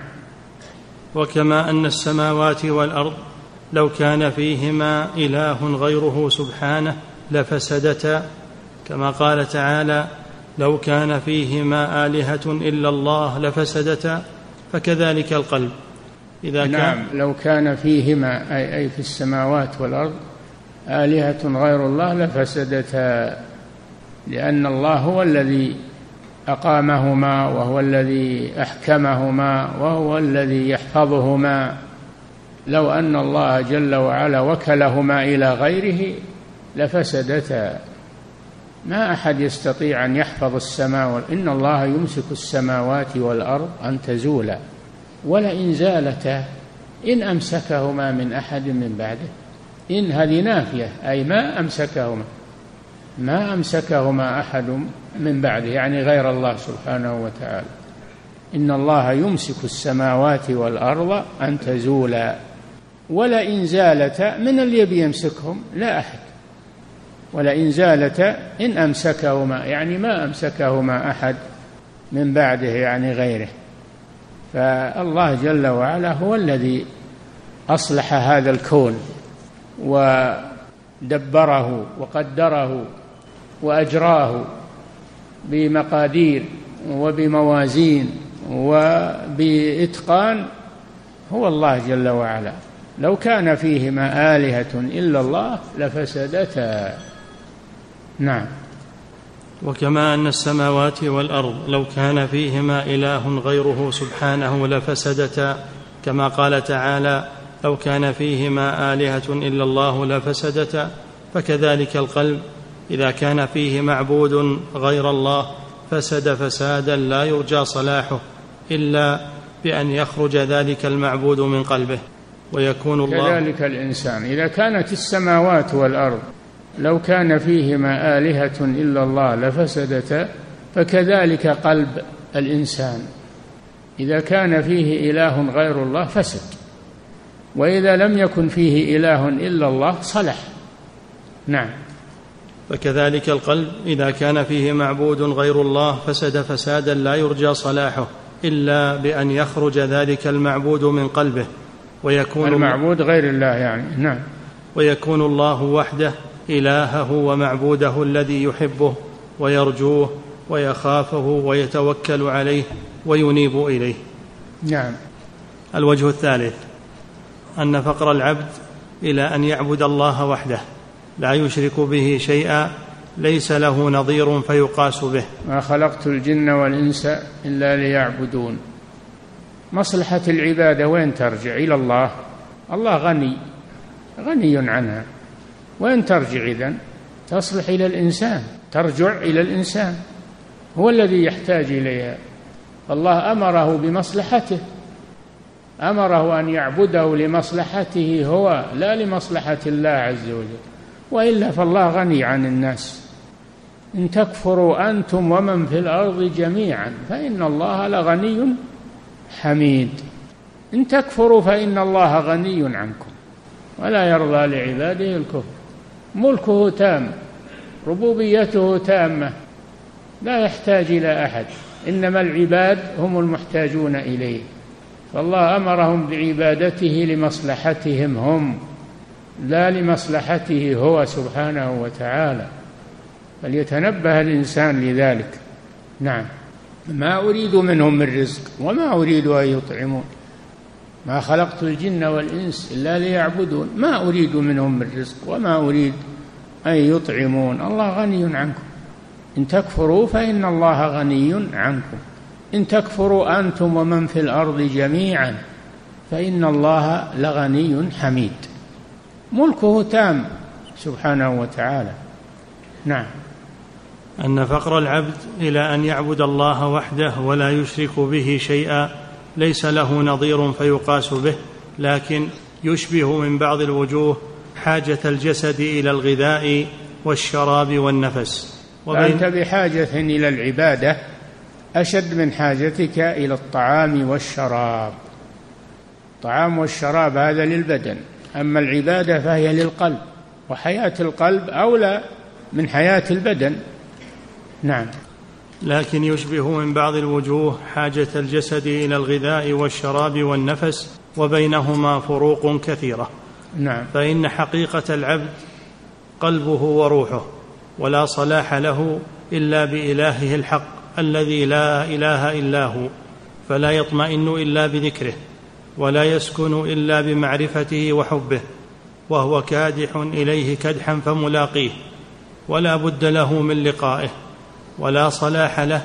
Speaker 1: وكما أن السماوات والأرض لو كان فيهما إله غيره سبحانه لفسدتا كما قال تعالى لو كان فيهما آلهة إلا الله لفسدتا فكذلك القلب.
Speaker 2: إذا نعم كان لو كان فيهما أي أي في السماوات والأرض آلهة غير الله لفسدتا لأن الله هو الذي أقامهما وهو الذي أحكمهما وهو الذي يحفظهما. لو أن الله جل وعلا وكلهما إلى غيره لفسدتا. ما أحد يستطيع أن يحفظ السماء إن الله يمسك السماوات والأرض أن تزولا. ولئن زالتا إن أمسكهما من أحد من بعده. إن هذه نافية أي ما أمسكهما ما أمسكهما أحد من بعده يعني غير الله سبحانه وتعالى. إن الله يمسك السماوات والأرض أن تزولا. ولئن زالتا من اللي يبي يمسكهم لا أحد. ولئن زالتا إن أمسكهما يعني ما أمسكهما أحد من بعده يعني غيره. فالله جل وعلا هو الذي أصلح هذا الكون ودبره وقدره وأجراه بمقادير وبموازين وبإتقان هو الله جل وعلا. لو كان فيهما آلهة إلا الله لفسدتا. نعم.
Speaker 1: وكما أن السماوات والأرض لو كان فيهما إله غيره سبحانه لفسدتا. كما قال تعالى لو كان فيهما آلهة إلا الله لفسدتا. فكذلك القلب إذا كان فيه معبود غير الله فسد فسادا لا يرجى صلاحه إلا بأن يخرج ذلك المعبود من قلبه. ويكون الله
Speaker 2: كذلك الإنسان. إذا كانت السماوات والأرض لو كان فيهما آلهة إلا الله لفسدتا فكذلك قلب الإنسان. إذا كان فيه إله غير الله فسد. وإذا لم يكن فيه إله إلا الله صلح. نعم.
Speaker 1: فكذلك القلب إذا كان فيه معبود غير الله فسد فسادا لا يرجى صلاحه إلا بأن يخرج ذلك المعبود من قلبه.
Speaker 2: ويكون المعبود غير الله يعني نعم.
Speaker 1: ويكون الله وحده إلهه ومعبوده الذي يحبه ويرجوه ويخافه ويتوكل عليه وينيب إليه.
Speaker 2: نعم.
Speaker 1: الوجه الثالث أن فقر العبد إلى أن يعبد الله وحده لا يشرك به شيئا ليس له نظير فيقاس به.
Speaker 2: ما خلقت الجن والإنس إلا ليعبدون. مصلحة العبادة وين ترجع إلى الله؟ الله غني غني عنها. وين ترجع إذن؟ تصلح إلى الإنسان ترجع إلى الإنسان. هو الذي يحتاج إليها. الله أمره بمصلحته. أمره أن يعبده لمصلحته هو لا لمصلحة الله عز وجل. وإلا فالله غني عن الناس. إن تكفروا أنتم ومن في الأرض جميعا فإن الله لغني حميد. إن تكفروا فإن الله غني عنكم ولا يرضى لعباده الكفر. ملكه تام ربوبيته تامة لا يحتاج إلى أحد. إنما العباد هم المحتاجون إليه. فالله أمرهم بعبادته لمصلحتهم هم لا لمصلحته هو سبحانه وتعالى. فليتنبه الإنسان لذلك. نعم. ما أريد منهم من رزق وما أريد أن يطعمون. ما خلقت الجن والإنس إلا ليعبدون. ما أريد منهم من رزق وما أريد أن يطعمون. الله غني عنكم. إن تكفروا فإن الله غني عنكم. إن تكفروا أنتم ومن في الأرض جميعا فإن الله لغني حميد. ملكه تام سبحانه وتعالى. نعم.
Speaker 1: أن فقر العبد إلى أن يعبد الله وحده ولا يشرك به شيئا ليس له نظير فيقاس به لكن يشبه من بعض الوجوه حاجة الجسد إلى الغذاء والشراب والنفس.
Speaker 2: فأنت بحاجة إلى العبادة أشد من حاجتك إلى الطعام والشراب. الطعام والشراب هذا للبدن أما العبادة فهي للقلب وحياة القلب أولى من حياة البدن. نعم.
Speaker 1: لكن يشبه من بعض الوجوه حاجة الجسد إلى الغذاء والشراب والنفس وبينهما فروق كثيرة.
Speaker 2: نعم.
Speaker 1: فإن حقيقة العبد قلبه وروحه ولا صلاح له إلا بإلهه الحق الذي لا إله إلا هو فلا يطمئن إلا بذكره ولا يسكن إلا بمعرفته وحبه وهو كادح إليه كدحا فملاقيه ولا بد له من لقائه. ولا صلاح له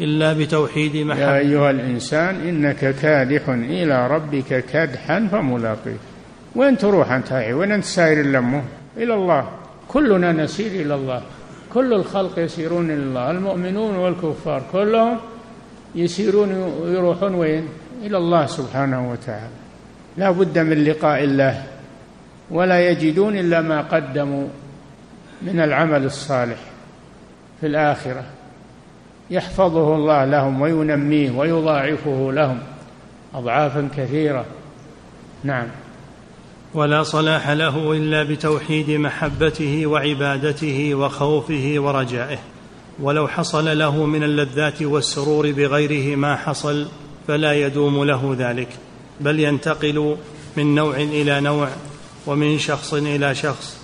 Speaker 1: إلا بتوحيد محبه
Speaker 2: يا أيها الإنسان إنك كادح إلى ربك كدحا فملاقيه. وين تروح أنت وين أنت سائر لمه؟ إلى الله. كلنا نسير إلى الله. كل الخلق يسيرون إلى الله. المؤمنون والكفار كلهم يسيرون ويروحون وين؟ إلى الله سبحانه وتعالى. لا بد من لقاء الله. ولا يجدون إلا ما قدموا من العمل الصالح. في الآخرة. يحفظه الله لهم وينميه ويضاعفه لهم أضعافا كثيرة. نعم.
Speaker 1: ولا صلاح له إلا بتوحيد محبته وعبادته وخوفه ورجائه. ولو حصل له من اللذات والسرور بغيره ما حصل فلا يدوم له ذلك. بل ينتقل من نوع إلى نوع ومن شخص إلى شخص.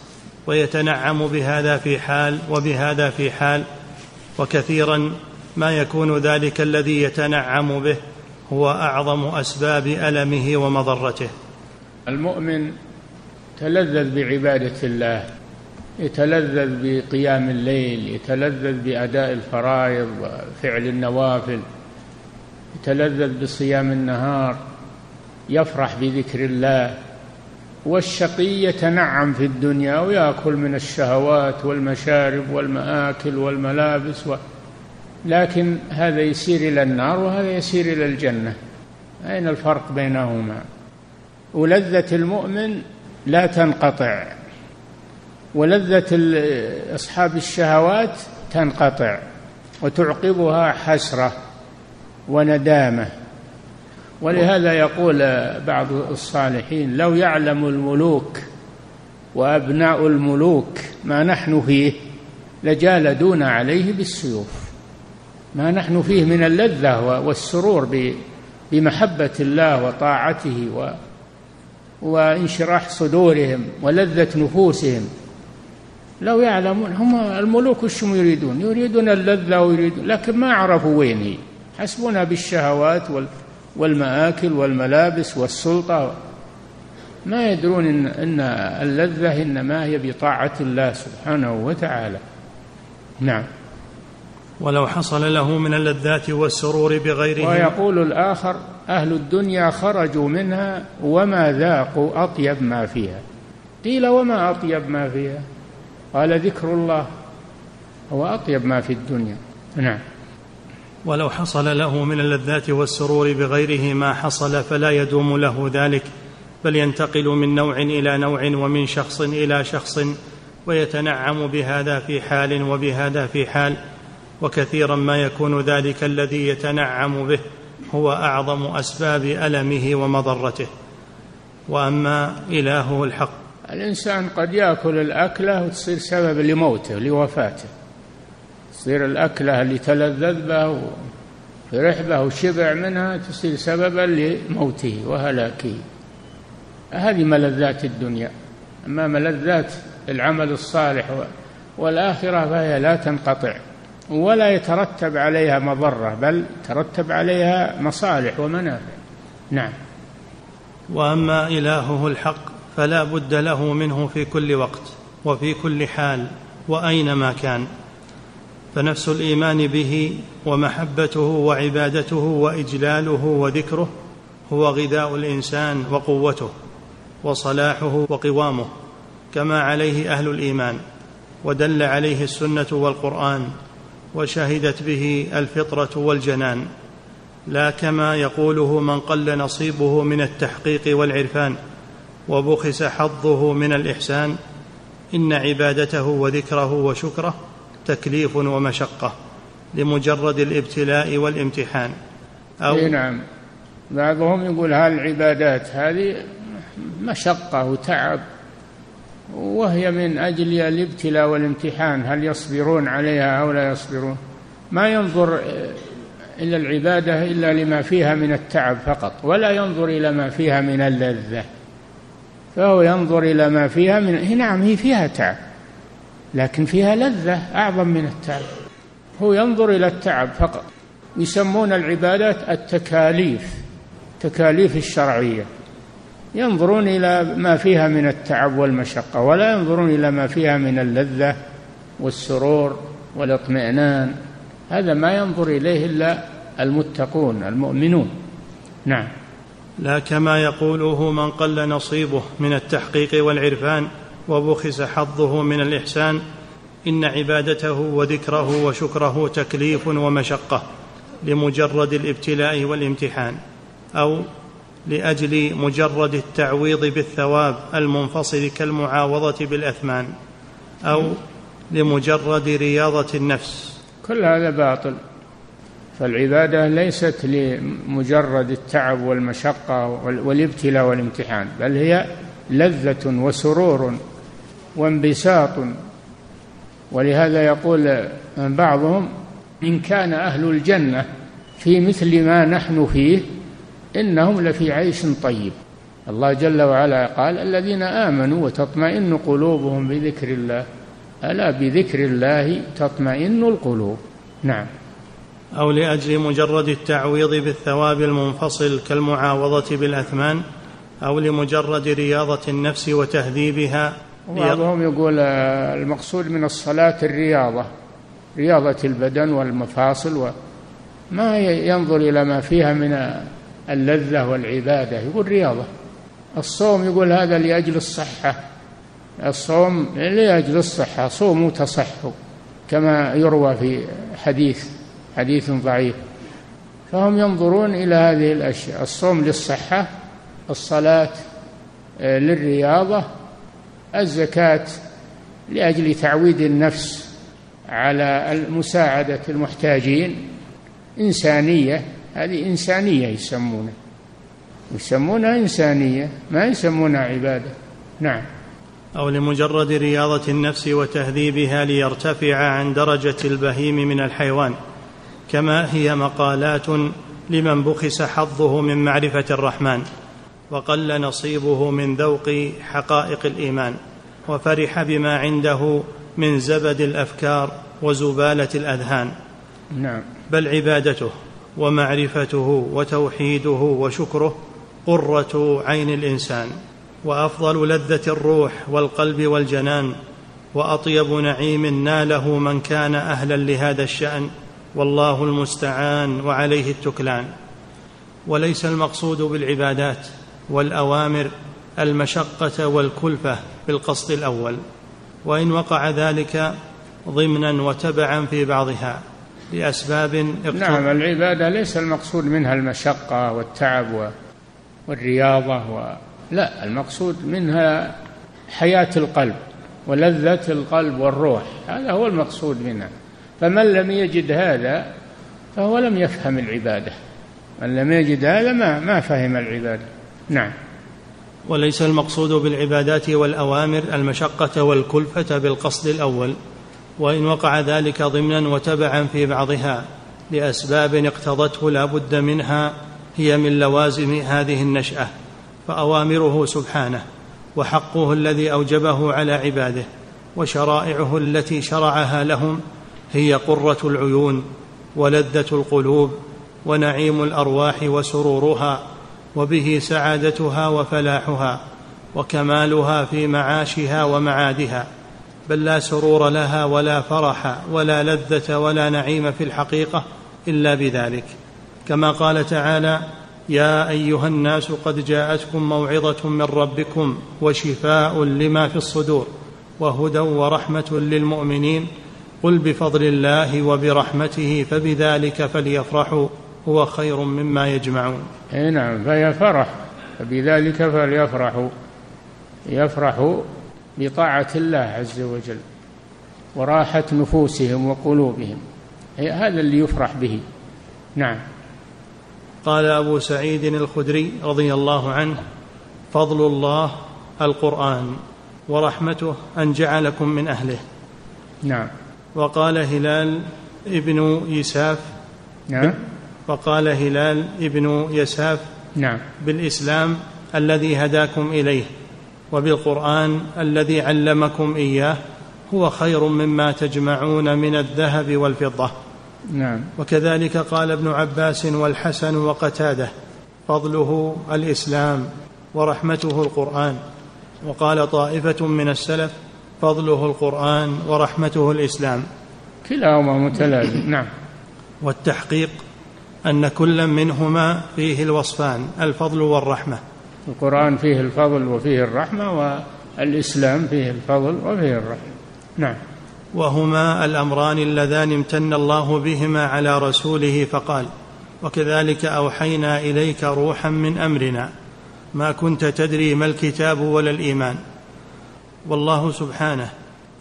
Speaker 1: ويتنعم بهذا في حال وبهذا في حال وكثيرا ما يكون ذلك الذي يتنعم به هو أعظم أسباب ألمه ومضرته.
Speaker 2: المؤمن تلذذ بعبادة الله يتلذذ بقيام الليل يتلذذ بأداء الفرائض وفعل النوافل يتلذذ بصيام النهار يفرح بذكر الله. والشقي يتنعم في الدنيا ويأكل من الشهوات والمشارب والمآكل والملابس و... لكن هذا يسير إلى النار وهذا يسير إلى الجنة. أين الفرق بينهما؟ ولذة المؤمن لا تنقطع ولذة أصحاب الشهوات تنقطع وتعقبها حسرة وندامة. ولهذا يقول بعض الصالحين لو يعلم الملوك وأبناء الملوك ما نحن فيه لجالدونا عليه بالسيوف. ما نحن فيه من اللذة والسرور بمحبة الله وطاعته وانشراح صدورهم ولذة نفوسهم. لو يعلمون هم الملوك وش يريدون؟ يريدون اللذة ويريدون لكن ما عرفوا وين هي. حسبنا بالشهوات والمآكل والملابس والسلطة. ما يدرون إن, إن اللذة إنما هي بطاعة الله سبحانه وتعالى. نعم.
Speaker 1: ولو حصل له من اللذات والسرور بغيره.
Speaker 2: ويقول الآخر أهل الدنيا خرجوا منها وما ذاقوا أطيب ما فيها. قيل وما أطيب ما فيها؟ قال ذكر الله هو أطيب ما في الدنيا. نعم.
Speaker 1: ولو حصل له من اللذات والسرور بغيره ما حصل فلا يدوم له ذلك بل ينتقل من نوع إلى نوع ومن شخص إلى شخص ويتنعم بهذا في حال وبهذا في حال وكثيرا ما يكون ذلك الذي يتنعم به هو أعظم أسباب ألمه ومضرته. وأما إلهه الحق.
Speaker 2: الإنسان قد يأكل الأكلة وتصير سبب لموته لوفاته. تصير الأكلة اللي تلذذ به وفرح به وشبع منها تصير سببا لموته وهلاكه. هذه ملذات الدنيا. أما ملذات العمل الصالح والآخرة فهي لا تنقطع. ولا يترتب عليها مضرة بل ترتب عليها مصالح ومنافع. نعم.
Speaker 1: وأما إلهه الحق فلا بد له منه في كل وقت وفي كل حال وأينما كان. فنفس الإيمان به ومحبته وعبادته وإجلاله وذكره هو غذاء الإنسان وقوته وصلاحه وقوامه كما عليه أهل الإيمان ودل عليه السنة والقرآن وشهدت به الفطرة والجنان لا كما يقوله من قل نصيبه من التحقيق والعرفان وبخس حظه من الإحسان إن عبادته وذكره وشكره تكليف ومشقة لمجرد الابتلاء والامتحان.
Speaker 2: أو إيه نعم. بعضهم يقول هالعبادات هذه مشقة وتعب وهي من أجل الابتلاء والامتحان. هل يصبرون عليها أو لا يصبرون؟ ما ينظر إلى العبادة إلا لما فيها من التعب فقط ولا ينظر إلى ما فيها من اللذة فهو ينظر إلى ما فيها من نعم هي فيها تعب. لكن فيها لذة أعظم من التعب. هو ينظر إلى التعب فقط. يسمون العبادات التكاليف التكاليف الشرعية. ينظرون إلى ما فيها من التعب والمشقة ولا ينظرون إلى ما فيها من اللذة والسرور والاطمئنان. هذا ما ينظر إليه إلا المتقون المؤمنون. نعم.
Speaker 1: لا كما يقوله من قل نصيبه من التحقيق والعرفان. وبخس حظه من الإحسان. إن عبادته وذكره وشكره تكليف ومشقة لمجرد الابتلاء والامتحان أو لأجل مجرد التعويض بالثواب المنفصل كالمعاوضة بالأثمان أو لمجرد رياضة النفس.
Speaker 2: كل هذا باطل. فالعبادة ليست لمجرد التعب والمشقة والابتلاء والامتحان بل هي لذة وسرور وانبساط. ولهذا يقول بعضهم إن كان أهل الجنة في مثل ما نحن فيه إنهم لفي عيش طيب. الله جل وعلا قال الذين آمنوا وتطمئن قلوبهم بذكر الله. ألا بذكر الله تطمئن القلوب؟ نعم.
Speaker 1: أو لأجل مجرد التعويض بالثواب المنفصل كالمعاوضة بالأثمان أو لمجرد رياضة النفس وتهذيبها
Speaker 2: بعضهم يقول المقصود من الصلاة الرياضة رياضة البدن والمفاصل وما ينظر إلى ما فيها من اللذة والعبادة. يقول رياضة. الصوم يقول هذا لأجل الصحة. الصوم لأجل الصحة. صوموا تصحوا كما يروى في حديث حديث ضعيف. فهم ينظرون إلى هذه الأشياء. الصوم للصحة الصلاة آه، للرياضة الزكاة لأجل تعويد النفس على مساعدة المحتاجين. إنسانية هذه إنسانية يسمونها. يسمونها إنسانية ما يسمونها عبادة. نعم.
Speaker 1: أو لمجرد رياضة النفس وتهذيبها ليرتفع عن درجة البهيم من الحيوان كما هي مقالات لمن بخس حظه من معرفة الرحمن. وقل نصيبه من ذوق حقائق الإيمان وفرح بما عنده من زبد الأفكار وزبالة الأذهان.
Speaker 2: نعم.
Speaker 1: بل عبادته ومعرفته وتوحيده وشكره قرة عين الإنسان وأفضل لذة الروح والقلب والجنان وأطيب نعيم ناله من كان أهلا لهذا الشأن والله المستعان وعليه التكلان. وليس المقصود بالعبادات والأوامر المشقة والكلفة بالقصد الأول وإن وقع ذلك ضمنا وتبعا في بعضها لأسباب
Speaker 2: نعم العبادة ليس المقصود منها المشقة والتعب والرياضة و... لا المقصود منها حياة القلب ولذة القلب والروح هذا هو المقصود منها. فمن لم يجد هذا فهو لم يفهم العبادة من لم يجد هذا ما ما فهم العبادة. نعم.
Speaker 1: وليس المقصود بالعبادات والأوامر المشقة والكلفة بالقصد الأول وإن وقع ذلك ضمنا وتبعا في بعضها لأسباب اقتضته لا بد منها هي من لوازم هذه النشأة فأوامره سبحانه وحقه الذي أوجبه على عباده وشرائعه التي شرعها لهم هي قرة العيون ولذة القلوب ونعيم الأرواح وسرورها وبه سعادتها وفلاحها وكمالها في معاشها ومعادها بل لا سرور لها ولا فرح ولا لذة ولا نعيم في الحقيقة إلا بذلك. كما قال تعالى يا أيها الناس قد جاءتكم موعظة من ربكم وشفاء لما في الصدور وهدى ورحمة للمؤمنين قل بفضل الله وبرحمته فبذلك فليفرحوا هو خير مما يجمعون.
Speaker 2: إي نعم فهي فرح. فبذلك فليفرحوا يفرحوا بطاعة الله عز وجل وراحة نفوسهم وقلوبهم. هذا اللي يفرح به. نعم.
Speaker 1: قال أبو سعيد الخدري رضي الله عنه فضل الله القرآن ورحمته أن جعلكم من أهله.
Speaker 2: نعم.
Speaker 1: وقال هلال ابن يساف
Speaker 2: نعم.
Speaker 1: وقال هلال ابن يساف
Speaker 2: نعم.
Speaker 1: بالإسلام الذي هداكم إليه وبالقرآن الذي علمكم إياه هو خير مما تجمعون من الذهب والفضة.
Speaker 2: نعم.
Speaker 1: وكذلك قال ابن عباس والحسن وقتاده فضله الإسلام ورحمته القرآن. وقال طائفة من السلف فضله القرآن ورحمته الإسلام.
Speaker 2: كلاهما متلازم. نعم.
Speaker 1: والتحقيق أن كل منهما فيه الوصفان الفضل والرحمة.
Speaker 2: القرآن فيه الفضل وفيه الرحمة والإسلام فيه الفضل وفيه الرحمة. نعم.
Speaker 1: وهما الأمران اللذان امتن الله بهما على رسوله فقال وكذلك أوحينا إليك روحا من أمرنا ما كنت تدري ما الكتاب ولا الإيمان. والله سبحانه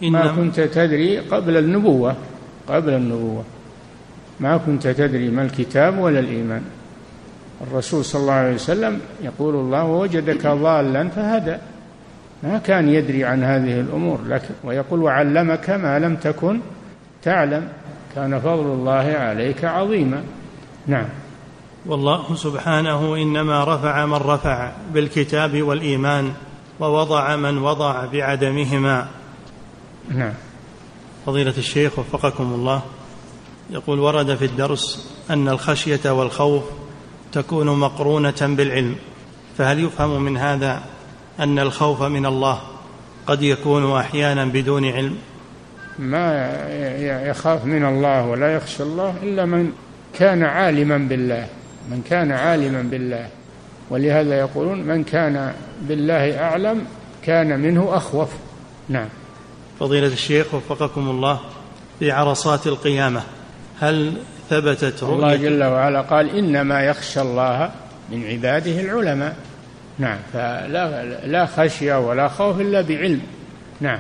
Speaker 2: ما كنت تدري قبل النبوة قبل النبوة. ما كنت تدري ما الكتاب ولا الإيمان. الرسول صلى الله عليه وسلم يقول الله ووجدك ضالا فهدى. ما كان يدري عن هذه الأمور لكن ويقول وعلمك ما لم تكن تعلم. كان فضل الله عليك عظيما. نعم.
Speaker 1: والله سبحانه إنما رفع من رفع بالكتاب والإيمان ووضع من وضع بعدمهما.
Speaker 2: نعم.
Speaker 1: فضيلة الشيخ وفقكم الله. يقول ورد في الدرس أن الخشية والخوف تكون مقرونة بالعلم فهل يفهم من هذا أن الخوف من الله قد يكون أحيانا بدون علم؟
Speaker 2: ما يخاف من الله ولا يخشى الله إلا من كان عالما بالله من كان عالما بالله. ولهذا يقولون من كان بالله أعلم كان منه أخوف. نعم.
Speaker 1: فضيلة الشيخ وفقكم الله في عرصات القيامة هل ثبتت
Speaker 2: رؤية الله جل وعلا قال إنما يخشى الله من عباده العلماء. نعم فلا لا خشية ولا خوف إلا بعلم. نعم.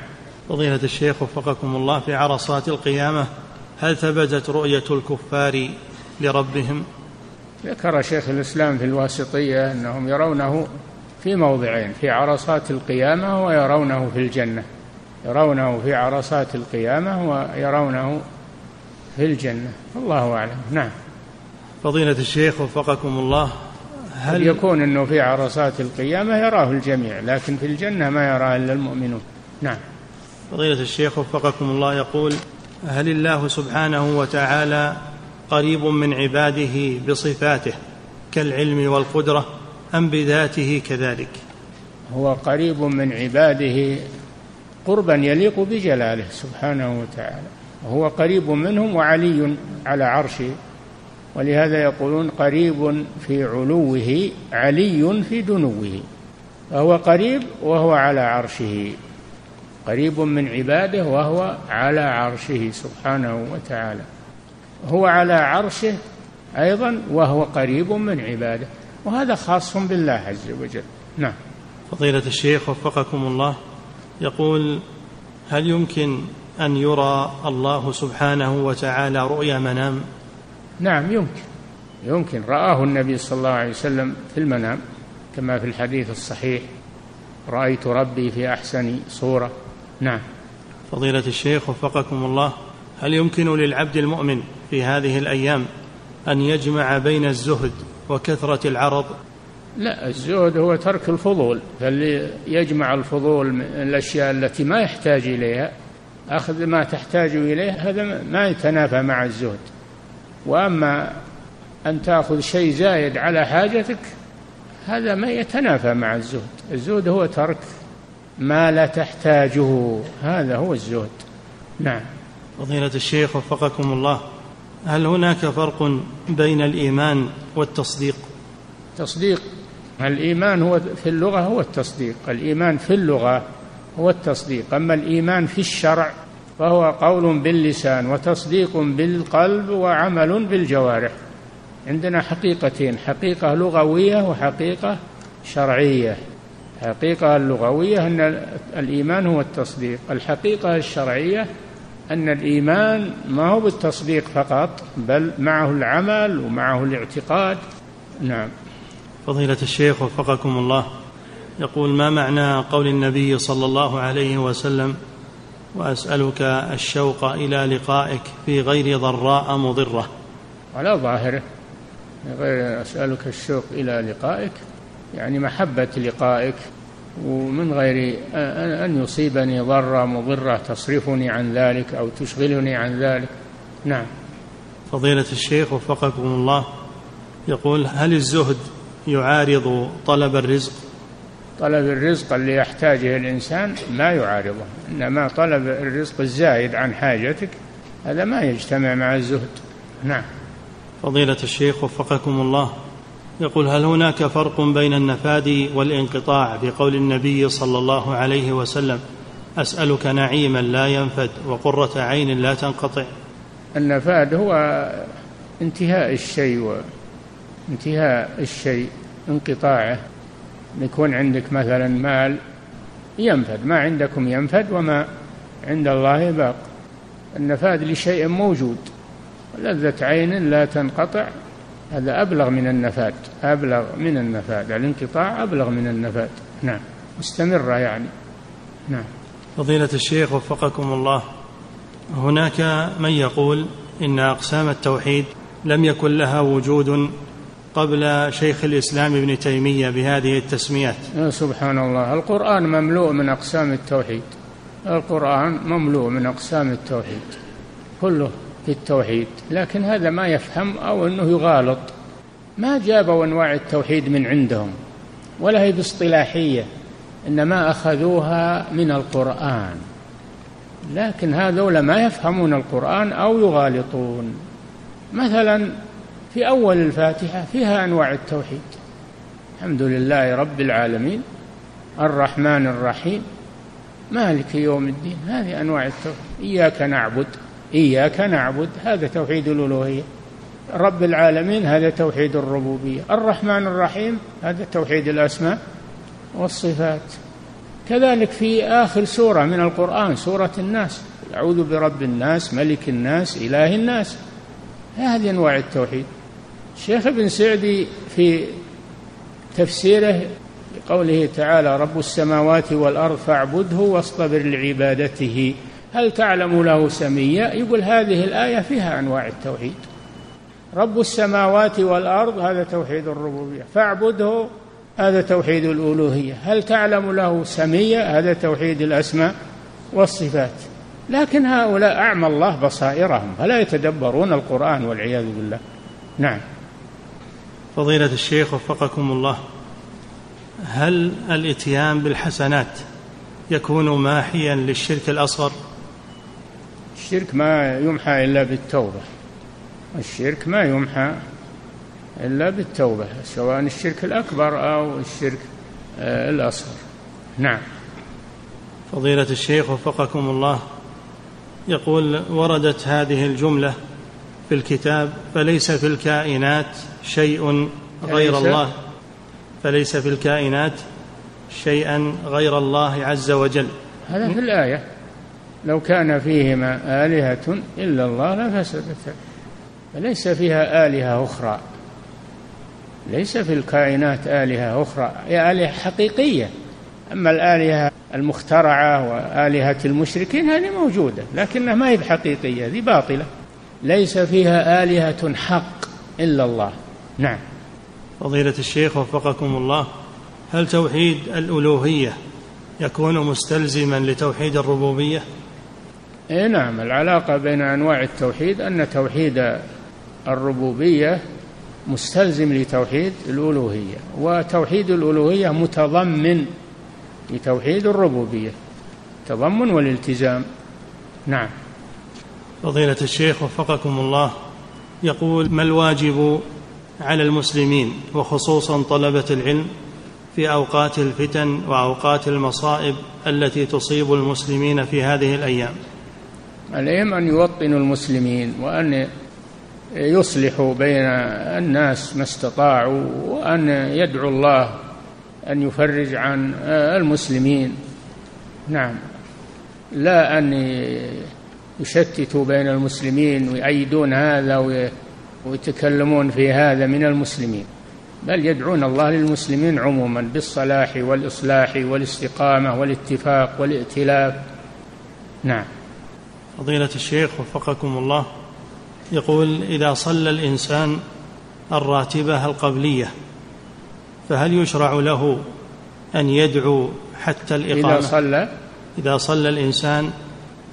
Speaker 1: فضيلة الشيخ وفقكم الله في عرصات القيامة هل ثبتت رؤية الكفار لربهم؟
Speaker 2: ذكر شيخ الإسلام في الواسطية أنهم يرونه في موضعين في عرصات القيامة ويرونه في الجنة. يرونه في عرصات القيامة ويرونه في الجنة. الله أعلم. نعم.
Speaker 1: فضيلة الشيخ وفقكم الله
Speaker 2: هل يكون أنه في عرصات القيامة يراه الجميع لكن في الجنة ما يراه إلا المؤمنون. نعم.
Speaker 1: فضيلة الشيخ وفقكم الله يقول هل الله سبحانه وتعالى قريب من عباده بصفاته كالعلم والقدرة أم بذاته كذلك؟
Speaker 2: هو قريب من عباده قربا يليق بجلاله سبحانه وتعالى. وهو قريب منهم وعلي على عرشه ولهذا يقولون قريب في علوه علي في دنوه. فهو قريب وهو على عرشه. قريب من عباده وهو على عرشه سبحانه وتعالى. هو على عرشه أيضا وهو قريب من عباده. وهذا خاص بالله عز وجل. نعم.
Speaker 1: فضيلة الشيخ وفقكم الله يقول هل يمكن أن يرى الله سبحانه وتعالى رؤيا منام.
Speaker 2: نعم يمكن. يمكن. رآه النبي صلى الله عليه وسلم في المنام كما في الحديث الصحيح رأيت ربي في أحسن صورة. نعم.
Speaker 1: فضيلة الشيخ وفقكم الله هل يمكن للعبد المؤمن في هذه الأيام أن يجمع بين الزهد وكثرة العرض؟
Speaker 2: لا الزهد هو ترك الفضول فاللي يجمع الفضول من الأشياء التي ما يحتاج إليها أخذ ما تحتاج إليه هذا ما يتنافى مع الزهد. وأما أن تأخذ شيء زايد على حاجتك هذا ما يتنافى مع الزهد. الزهد هو ترك ما لا تحتاجه هذا هو الزهد. نعم.
Speaker 1: فضيلة الشيخ وفقكم الله هل هناك فرق بين الإيمان والتصديق؟
Speaker 2: تصديق. الإيمان هو في اللغة هو التصديق. الإيمان في اللغة هو التصديق. أما الإيمان في الشرع فهو قول باللسان وتصديق بالقلب وعمل بالجوارح. عندنا حقيقتين حقيقة لغوية وحقيقة شرعية. الحقيقة اللغوية أن الإيمان هو التصديق. الحقيقة الشرعية أن الإيمان ما هو بالتصديق فقط بل معه العمل ومعه الاعتقاد. نعم.
Speaker 1: فضيلة الشيخ وفقكم الله. يقول ما معنى قول النبي صلى الله عليه وسلم وأسألك الشوق إلى لقائك في غير ضراء مضرة؟
Speaker 2: على ظاهره. غير أسألك الشوق إلى لقائك يعني محبة لقائك ومن غير أن يصيبني ضرة مضرة تصرفني عن ذلك أو تشغلني عن ذلك. نعم.
Speaker 1: فضيلة الشيخ وفقكم الله يقول هل الزهد يعارض طلب الرزق؟
Speaker 2: طلب الرزق اللي يحتاجه الإنسان ما يعارضه إنما طلب الرزق الزايد عن حاجتك هذا ما يجتمع مع الزهد. نعم.
Speaker 1: فضيلة الشيخ وفقكم الله يقول هل هناك فرق بين النفاد والانقطاع بقول النبي صلى الله عليه وسلم أسألك نعيما لا ينفد وقرة عين لا تنقطع؟
Speaker 2: النفاد هو انتهاء الشيء وانتهاء الشيء انقطاعه. يكون عندك مثلا مال ينفد ما عندكم ينفد وما عند الله باق. النفاد لشيء موجود. لذة عين لا تنقطع. هذا أبلغ من النفاد أبلغ من النفاد. الانقطاع أبلغ من النفاد. نعم مستمرة يعني. نعم.
Speaker 1: فضيلة الشيخ وفقكم الله. هناك من يقول إن أقسام التوحيد لم يكن لها وجود قبل شيخ الإسلام ابن تيمية بهذه التسميات.
Speaker 2: سبحان الله القرآن مملوء من أقسام التوحيد. القرآن مملوء من أقسام التوحيد كله في التوحيد. لكن هذا ما يفهم أو أنه يغالط. ما جابوا أنواع التوحيد من عندهم؟ ولا هي باصطلاحية إنما أخذوها من القرآن. لكن هذول ما يفهمون القرآن أو يغالطون. مثلا في أول الفاتحة فيها أنواع التوحيد. الحمد لله رب العالمين الرحمن الرحيم مالك يوم الدين هذه أنواع التوحيد. إياك نعبد إياك نعبد هذا توحيد الألوهية. رب العالمين هذا توحيد الربوبية. الرحمن الرحيم هذا توحيد الأسماء والصفات. كذلك في آخر سورة من القرآن سورة الناس أعوذ برب الناس ملك الناس إله الناس. هذه أنواع التوحيد. الشيخ ابن سعدي في تفسيره قوله تعالى رب السماوات والأرض فاعبده واصطبر لعبادته. هل تعلم له سميا يقول هذه الآية فيها أنواع التوحيد. رب السماوات والأرض هذا توحيد الربوبية. فاعبده هذا توحيد الألوهية. هل تعلم له سميا هذا توحيد الأسماء والصفات. لكن هؤلاء أعمى الله بصائرهم فلا يتدبرون القرآن والعياذ بالله. نعم.
Speaker 1: فضيلة الشيخ وفقكم الله هل الإتيان بالحسنات يكون ماحيا للشرك الأصغر؟
Speaker 2: الشرك ما يمحى إلا بالتوبة. الشرك ما يمحى إلا بالتوبة سواء الشرك الأكبر أو الشرك آه، الأصغر. نعم.
Speaker 1: فضيلة الشيخ وفقكم الله يقول وردت هذه الجملة في الكتاب فليس في الكائنات شيء غير الله فليس في الكائنات شيئا غير الله عز وجل.
Speaker 2: هذا في الآية. لو كان فيهما آلهة إلا الله لفسدتا فليس فيها آلهة أخرى. ليس في الكائنات آلهة أخرى. هي آلهة حقيقية. أما الآلهة المخترعة وآلهة المشركين هذه موجودة لكنها ما هي بحقيقية هذه باطلة. ليس فيها آلهة حق إلا الله. نعم.
Speaker 1: فضيلة الشيخ وفقكم الله هل توحيد الألوهية يكون مستلزما لتوحيد الربوبية؟
Speaker 2: إيه نعم العلاقة بين أنواع التوحيد أن توحيد الربوبية مستلزم لتوحيد الألوهية وتوحيد الألوهية متضمن لتوحيد الربوبية التضمن والالتزام. نعم.
Speaker 1: فضيلة الشيخ وفقكم الله يقول ما الواجب على المسلمين وخصوصا طلبة العلم في أوقات الفتن وأوقات المصائب التي تصيب المسلمين في هذه الأيام.
Speaker 2: عليهم أن يوطنوا المسلمين وأن يصلحوا بين الناس ما استطاعوا وأن يدعوا الله أن يفرج عن المسلمين. نعم. لا أن يشتتوا بين المسلمين ويأيدون هذا ويتكلمون في هذا من المسلمين. بل يدعون الله للمسلمين عموما بالصلاح والإصلاح والاستقامة والاتفاق والائتلاف. نعم.
Speaker 1: فضيلة الشيخ وفقكم الله يقول إذا صلى الإنسان الراتبة القبلية فهل يشرع له أن يدعو حتى الإقامة؟
Speaker 2: إذا صلى؟
Speaker 1: إذا صلى الإنسان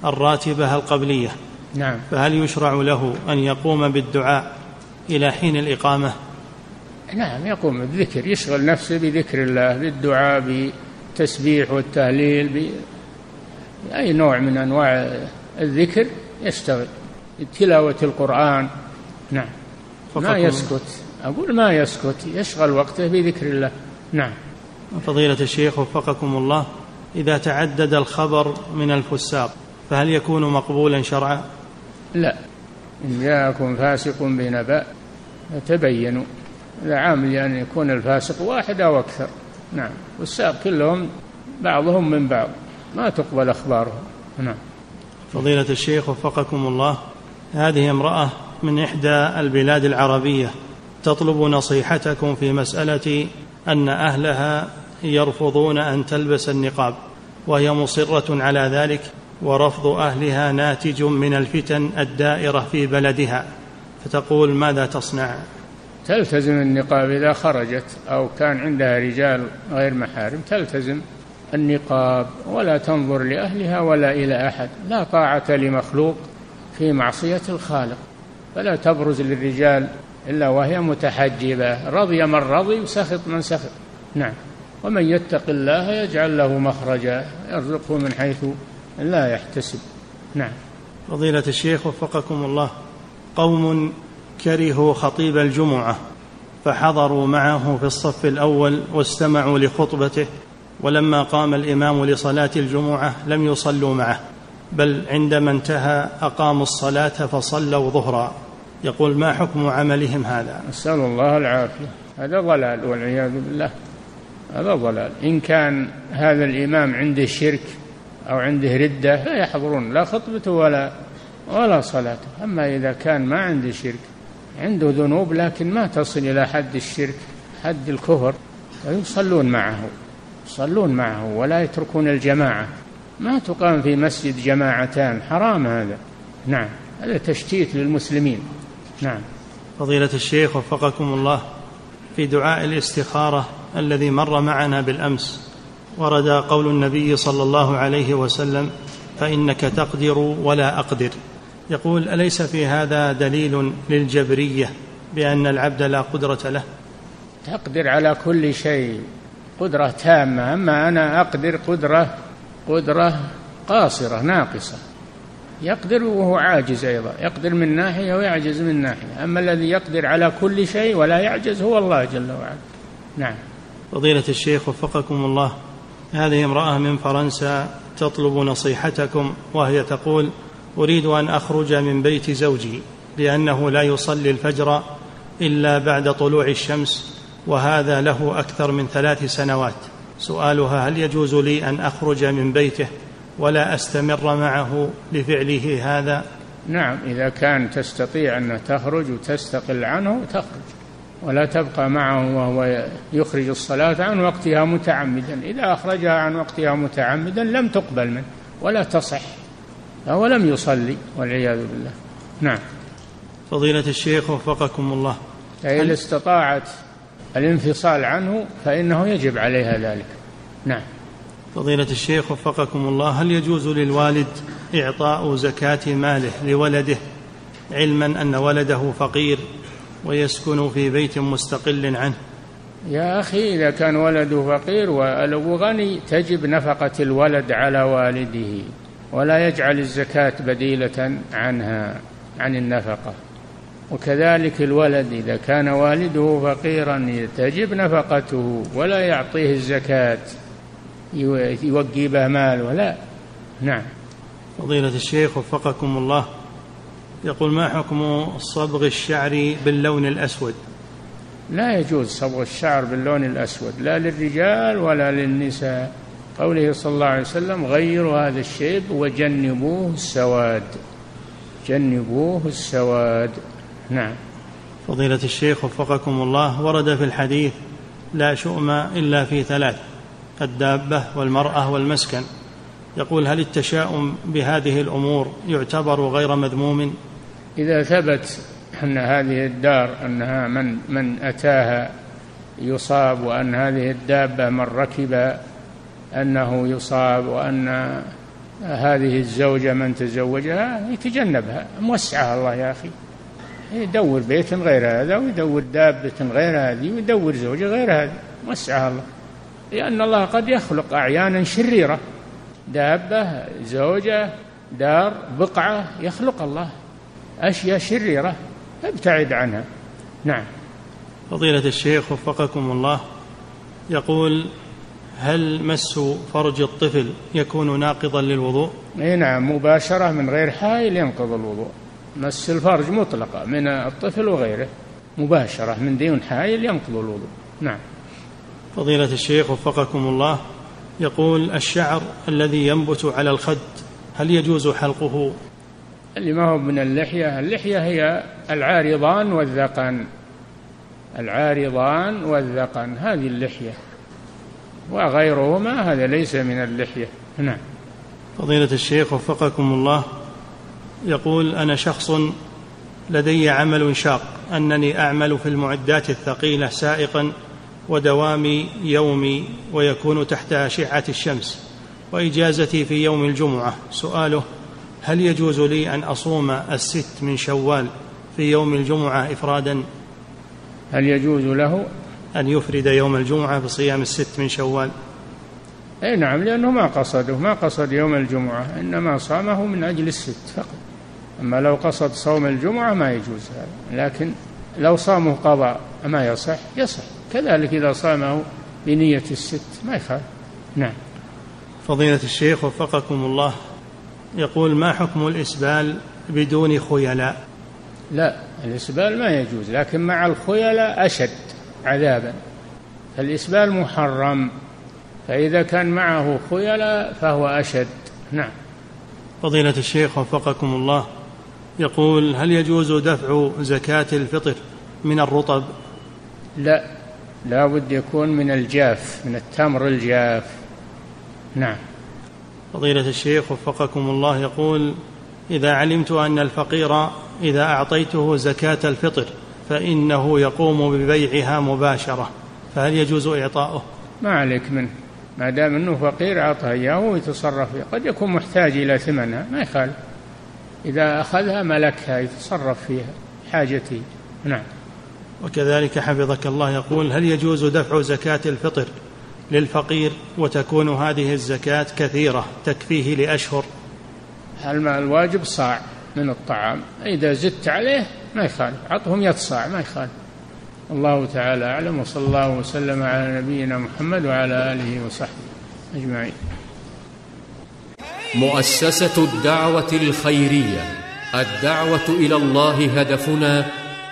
Speaker 1: الراتبة القبلية
Speaker 2: نعم.
Speaker 1: فهل يشرع له أن يقوم بالدعاء؟ إلى حين الإقامة؟
Speaker 2: نعم يقوم بالذكر يشغل نفسه بذكر الله بالدعاء بالتسبيح والتهليل بأي نوع من أنواع الذكر يشتغل. تلاوة القرآن نعم. ما يسكت. أقول ما يسكت يشغل وقته بذكر الله. نعم.
Speaker 1: فضيلة الشيخ وفقكم الله إذا تعدد الخبر من الفساق فهل يكون مقبولا شرعا؟
Speaker 2: لا. إن جاءكم فاسق بنبأ فتبينوا هذا عامل أن يعني يكون الفاسق واحد أو أكثر. نعم. والساق كلهم بعضهم من بعض. ما تقبل أخبارهم. نعم.
Speaker 1: فضيلة الشيخ وفقكم الله هذه امرأة من إحدى البلاد العربية. تطلب نصيحتكم في مسألة أن أهلها يرفضون أن تلبس النقاب وهي مصرة على ذلك ورفض أهلها ناتج من الفتن الدائرة في بلدها. فتقول ماذا تصنع؟
Speaker 2: تلتزم النقاب إذا خرجت أو كان عندها رجال غير محارم تلتزم النقاب ولا تنظر لأهلها ولا إلى أحد لا طاعة لمخلوق في معصية الخالق. فلا تبرز للرجال إلا وهي متحجبة رضي من رضي وسخط من سخط. نعم. ومن يتق الله يجعل له مخرجا يرزقه من حيث لا يحتسب. نعم.
Speaker 1: فضيلة الشيخ وفقكم الله. قوم كرهوا خطيب الجمعة فحضروا معه في الصف الأول واستمعوا لخطبته ولما قام الإمام لصلاة الجمعة لم يصلوا معه بل عندما انتهى أقاموا الصلاة فصلوا ظهرا. يقول ما حكم عملهم هذا؟
Speaker 2: نسأل الله العافية. هذا ضلال والعياذ بالله. هذا ضلال. إن كان هذا الإمام عنده شرك أو عنده ردة لا يحضرون لا خطبته ولا ولا صلاته أما إذا كان ما عنده شرك عنده ذنوب لكن ما تصل إلى حد الشرك حد الكفر يصلون معه. يصلون معه ولا يتركون الجماعة. ما تقام في مسجد جماعتان حرام هذا. نعم هذا تشتيت للمسلمين. نعم.
Speaker 1: فضيلة الشيخ وفقكم الله في دعاء الاستخارة الذي مر معنا بالأمس ورد قول النبي صلى الله عليه وسلم فإنك تقدر ولا أقدر. يقول أليس في هذا دليل للجبرية بأن العبد لا قدرة له؟
Speaker 2: تقدر على كل شيء. قدرة تامة أما أنا أقدر قدرة قدرة قاصرة ناقصة. يقدر وهو عاجز أيضا. يقدر من ناحية ويعجز من ناحية. أما الذي يقدر على كل شيء ولا يعجز هو الله جل وعلا. نعم.
Speaker 1: فضيلة الشيخ وفقكم الله هذه امرأة من فرنسا تطلب نصيحتكم وهي تقول أريد أن أخرج من بيت زوجي لأنه لا يصلي الفجر إلا بعد طلوع الشمس وهذا له أكثر من ثلاث سنوات. سؤالها هل يجوز لي أن أخرج من بيته ولا أستمر معه لفعله هذا؟
Speaker 2: نعم إذا كان تستطيع أن تخرج وتستقل عنه تخرج ولا تبقى معه وهو يخرج الصلاة عن وقتها متعمدا. إذا أخرجها عن وقتها متعمدا لم تقبل منه ولا تصح. فهو لم يصلي والعياذ بالله. نعم.
Speaker 1: فضيلة الشيخ وفقكم الله.
Speaker 2: فإن استطاعت الانفصال عنه فإنه يجب عليها ذلك. نعم.
Speaker 1: فضيلة الشيخ وفقكم الله هل يجوز للوالد إعطاء زكاة ماله لولده علما أن ولده فقير ويسكن في بيت مستقل عنه؟
Speaker 2: يا أخي إذا كان ولده فقير وأبو غني تجب نفقة الولد على والده. ولا يجعل الزكاة بديلة عنها عن النفقة. وكذلك الولد إذا كان والده فقيرا تجب نفقته ولا يعطيه الزكاة يوقي به مال ولا نعم.
Speaker 1: فضيلة الشيخ وفقكم الله. يقول ما حكم صبغ الشعر باللون الأسود؟
Speaker 2: لا يجوز صبغ الشعر باللون الأسود لا للرجال ولا للنساء. قوله صلى الله عليه وسلم غيروا هذا الشيب وجنبوه السواد. جنبوه السواد. نعم.
Speaker 1: فضيلة الشيخ وفقكم الله ورد في الحديث لا شؤم إلا في ثلاث الدابة والمرأة والمسكن. يقول هل التشاؤم بهذه الأمور يعتبر غير مذموم؟
Speaker 2: إذا ثبت أن هذه الدار أنها من من أتاها يصاب وأن هذه الدابة من ركب أنه يصاب وأن هذه الزوجة من تزوجها يتجنبها موسعها الله يا أخي. يدور بيت غير هذا ويدور دابة غير هذه ويدور زوجة غير هذه موسعها الله. لأن الله قد يخلق أعيانا شريرة دابة زوجة دار بقعة يخلق الله أشياء شريرة ابتعد عنها. نعم.
Speaker 1: فضيلة الشيخ وفقكم الله يقول هل مس فرج الطفل يكون ناقضا للوضوء؟
Speaker 2: إي نعم مباشرة من غير حائل ينقض الوضوء. مس الفرج مطلقة من الطفل وغيره. مباشرة من دون حائل ينقض الوضوء. نعم.
Speaker 1: فضيلة الشيخ وفقكم الله يقول الشعر الذي ينبت على الخد هل يجوز حلقه؟
Speaker 2: اللي ما هو من اللحية اللحية هي العارضان والذقن. العارضان والذقن هذه اللحية. وغيرهما هذا ليس من اللحية. نعم.
Speaker 1: فضيلة الشيخ وفقكم الله يقول أنا شخص لدي عمل شاق أنني أعمل في المعدات الثقيلة سائقا ودوامي يومي ويكون تحت أشعة الشمس وإجازتي في يوم الجمعة. سؤاله هل يجوز لي أن أصوم الست من شوال في يوم الجمعة إفرادا؟
Speaker 2: هل يجوز له؟
Speaker 1: أن يفرد يوم الجمعة بصيام الست من شوال.
Speaker 2: أي نعم لأنه ما قصده ما قصد يوم الجمعة إنما صامه من أجل الست فقط. أما لو قصد صوم الجمعة ما يجوز هذا لكن لو صامه قضاء ما يصح يصح. كذلك إذا صامه بنية الست ما يخالف. نعم.
Speaker 1: فضيلة الشيخ وفقكم الله يقول ما حكم الإسبال بدون خيلاء؟
Speaker 2: لا الإسبال ما يجوز لكن مع الخيلاء أشد. عذابا. فالإسبال محرم فإذا كان معه خيلاء فهو أشد. نعم.
Speaker 1: فضيلة الشيخ وفقكم الله يقول هل يجوز دفع زكاة الفطر من الرطب؟
Speaker 2: لا لا بد يكون من الجاف من التمر الجاف. نعم.
Speaker 1: فضيلة الشيخ وفقكم الله يقول إذا علمت أن الفقير إذا أعطيته زكاة الفطر فإنه يقوم ببيعها مباشرة. فهل يجوز إعطاؤه؟
Speaker 2: ما عليك منه. ما دام أنه فقير أعطاه إياه ويتصرف فيها قد يكون محتاج إلى ثمنها ما يخالف. إذا أخذها ملكها يتصرف فيها حاجته. نعم.
Speaker 1: وكذلك حفظك الله يقول هل يجوز دفع زكاة الفطر للفقير وتكون هذه الزكاة كثيرة تكفيه لأشهر؟
Speaker 2: الواجب صاع من الطعام. إذا زدت عليه ما يخالف. عطهم يد صاع ما يخالف. الله تعالى أعلم وصلى الله وسلم على نبينا محمد وعلى آله وصحبه أجمعين.
Speaker 3: مؤسسة الدعوة الخيرية الدعوة إلى الله هدفنا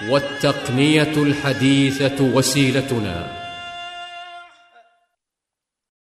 Speaker 3: والتقنية الحديثة وسيلتنا.